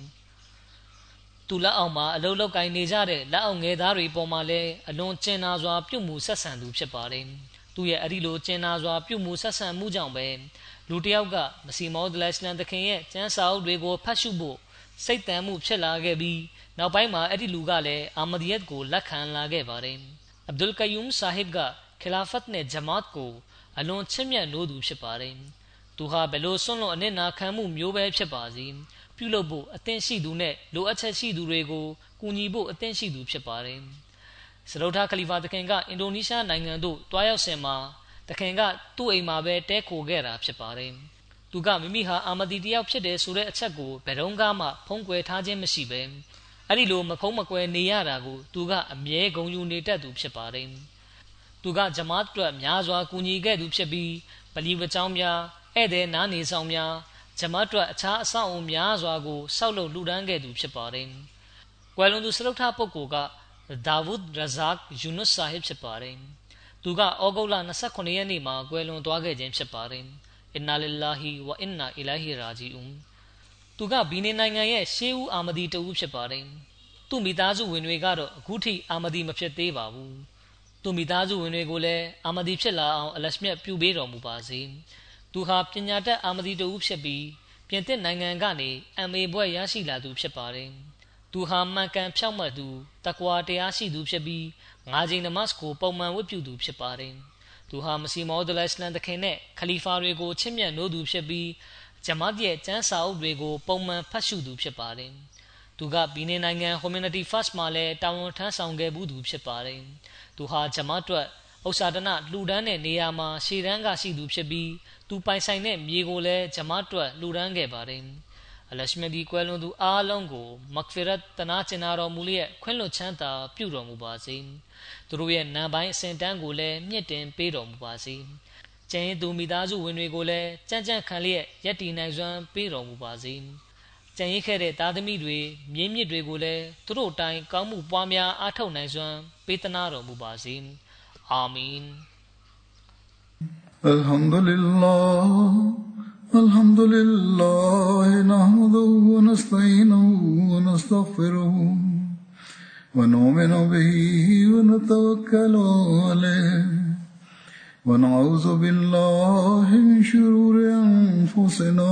သူလက်အောက်မှာအလုလုကိုင်းနေကြတဲ့လက်အောက်ငယ်သားတွေပေါ်မှာလည်းအလွန်ကျင်နာစွာပြုမှုဆက်ဆံသူဖြစ်ပါတယ်သူရဲ့အဲ့ဒီလိုကျင်နာစွာပြုမှုဆက်ဆံမှုကြောင့်ပဲလူတစ်ယောက်ကမစီမောဒလစ်လန်တခင်ရဲ့ကျမ်းစာအုပ်တွေကိုဖတ်ရှုဖို့စိတ်တမ်းမှုဖြစ်လာခဲ့ပြီးနောက်ပိုင်းမှာအဲ့ဒီလူကလည်းအာမဒီယတ်ကိုလက်ခံလာခဲ့ပါတယ်အဗ်ဒุลကယူမ်ဆာဟစ်က ခလာဖတ်နဲ့ဂျမာတ်ကို အလွန်ချစ်မြတ်နိုးသူဖြစ်ပါတယ်သူဟာဘယ်လိုဆွန့်လွတ်အနစ်နာခံမှုမျိုးပဲဖြစ်ပါစေပြုလုပ်ဖို့အသင့်ရှိသူနဲ့လိုအပ်ချက်ရှိသူတွေကိုကူညီဖို့အသင့်ရှိသူဖြစ်ပါတယ်စရုထာခလီဖာတခင်ကအင်ဒိုနီးရှားနိုင်ငံသို့တွားရောက်စဉ်မှာတခင်ကသူ့အိမ်မှာပဲတဲခိုခဲ့တာဖြစ်ပါတယ်သူကမိမိဟာအာမဒီတယောက်ဖြစ်တယ်ဆိုတဲ့အချက်ကိုဘယ်တော့မှဖုံးကွယ်ထားခြင်းမရှိပဲအဲ့ဒီလိုမဖုံးမကွယ်နေရတာကိုသူကအမြဲဂုဏ်ယူနေတတ်သူဖြစ်ပါတယ် သူကဂျမားအတွက်များစွာကူညီခဲ့သူဖြစ်ပြီးပလီဝကြောင်းများဧည့်သည်နားနေဆောင်များဂျမားအတွက်အခြားအဆောက်အုံများစွာကိုစောက်လုပ်လှူဒန်းခဲ့သူဖြစ်ပါတယ်ကွယ်လွန်သူစလုတ်ထပုဂ္ဂိုလ်ကဒါဝုဒ်ရဇာက်ယူနွတ်ဆာဟစ်ဖြစ်ပါတယ်သူကဩဂုတ်လ29ရက်နေ့မှာကွယ်လွန်သွားခဲ့ခြင်းဖြစ်ပါတယ်အင်နာလ illah ဝအင်နာအီလာဟီရာဂျီအွန်သူကဘီနီနိုင်ငံရဲ့ရှေးဦးအာမဒီတဦးဖြစ်ပါတယ်သူ့မိသားစုဝင်တွေကတော့အခုထိအာမဒီမဖြစ်သေးပါဘူး သူမိသားစုဝင်တွေကိုလည်းအာမဒီဖြစ်လာအောင်အလရှမြတ်ပြုပေးတော်မူပါစေသူဟာပညာတတ်အာမဒီတဦးဖြစ်ပြီးပြင်သစ်နိုင်ငံကနေအမ်အေဘွဲ့ရရှိလာသူဖြစ်ပါတယ်သူဟာမှန်ကန်ဖြောင့်မတ်သူတကွာတရားရှိသူဖြစ်ပြီးငါးချိန်နမတ်ကိုပုံမှန်ဝတ်ပြုသူဖြစ်ပါတယ်သူဟာမစီမောဒလစ်လန်တခင်နဲ့ခလီဖာတွေကိုချစ်မြတ်နိုးသူဖြစ်ပြီးဂျမတ်ရဲ့ကျမ်းစာအုပ်တွေကိုပုံမှန်ဖတ်ရှုသူဖြစ်ပါတယ် သူက ဘီနီနိုင်ငံ Humanity First မှာလည်း တာဝန်ထမ်းဆောင်ခဲ့မှုသူ ဖြစ်ပါတယ် သူဟာ ဂျမတ်အတွက် ဥစ္စာဒနလှူဒန်းတဲ့နေရာမှာ ရှေ့တန်းကရှိသူဖြစ်ပြီး သူပိုင်ဆိုင်တဲ့မြေကိုလည်း ဂျမတ်အတွက် လှူဒန်းခဲ့ပါတယ် အလရှမဒီ ကွယ်လွန်သူအားလုံးကို မဂ်ဖီရတ်တနာကျင်နာတော်မူလျက် ခွင့်လွှတ်ချမ်းသာ ပြုတော်မူပါစေ သူတို့ရဲ့ နံပိုင်းအစဉ်တန်းကိုလည်း မြင့်တင်ပေးတော်မူပါစေ ကျန်ရင်သူ မိသားစုဝင်တွေကိုလည်း ကြံ့ကြံ့ခံလျက်ယက်တီနိုင်စွမ်း ပေးတော်မူပါစေ ကြံရစ်ခဲ့တဲ့သားသမီးတွေမြင်းမြစ်တွေကိုလည်းသူတို့တိုင်းကောင်းမှုပွားများအားထုတ်နိုင်စွမ်းပေးသနာတော်မူပါစေအာမင် الحمد لله الحمد لله نحمده ونستعينه ونستغفره ونؤمن به ونتوكل عليه ونعوذ بالله من شرور أنفسنا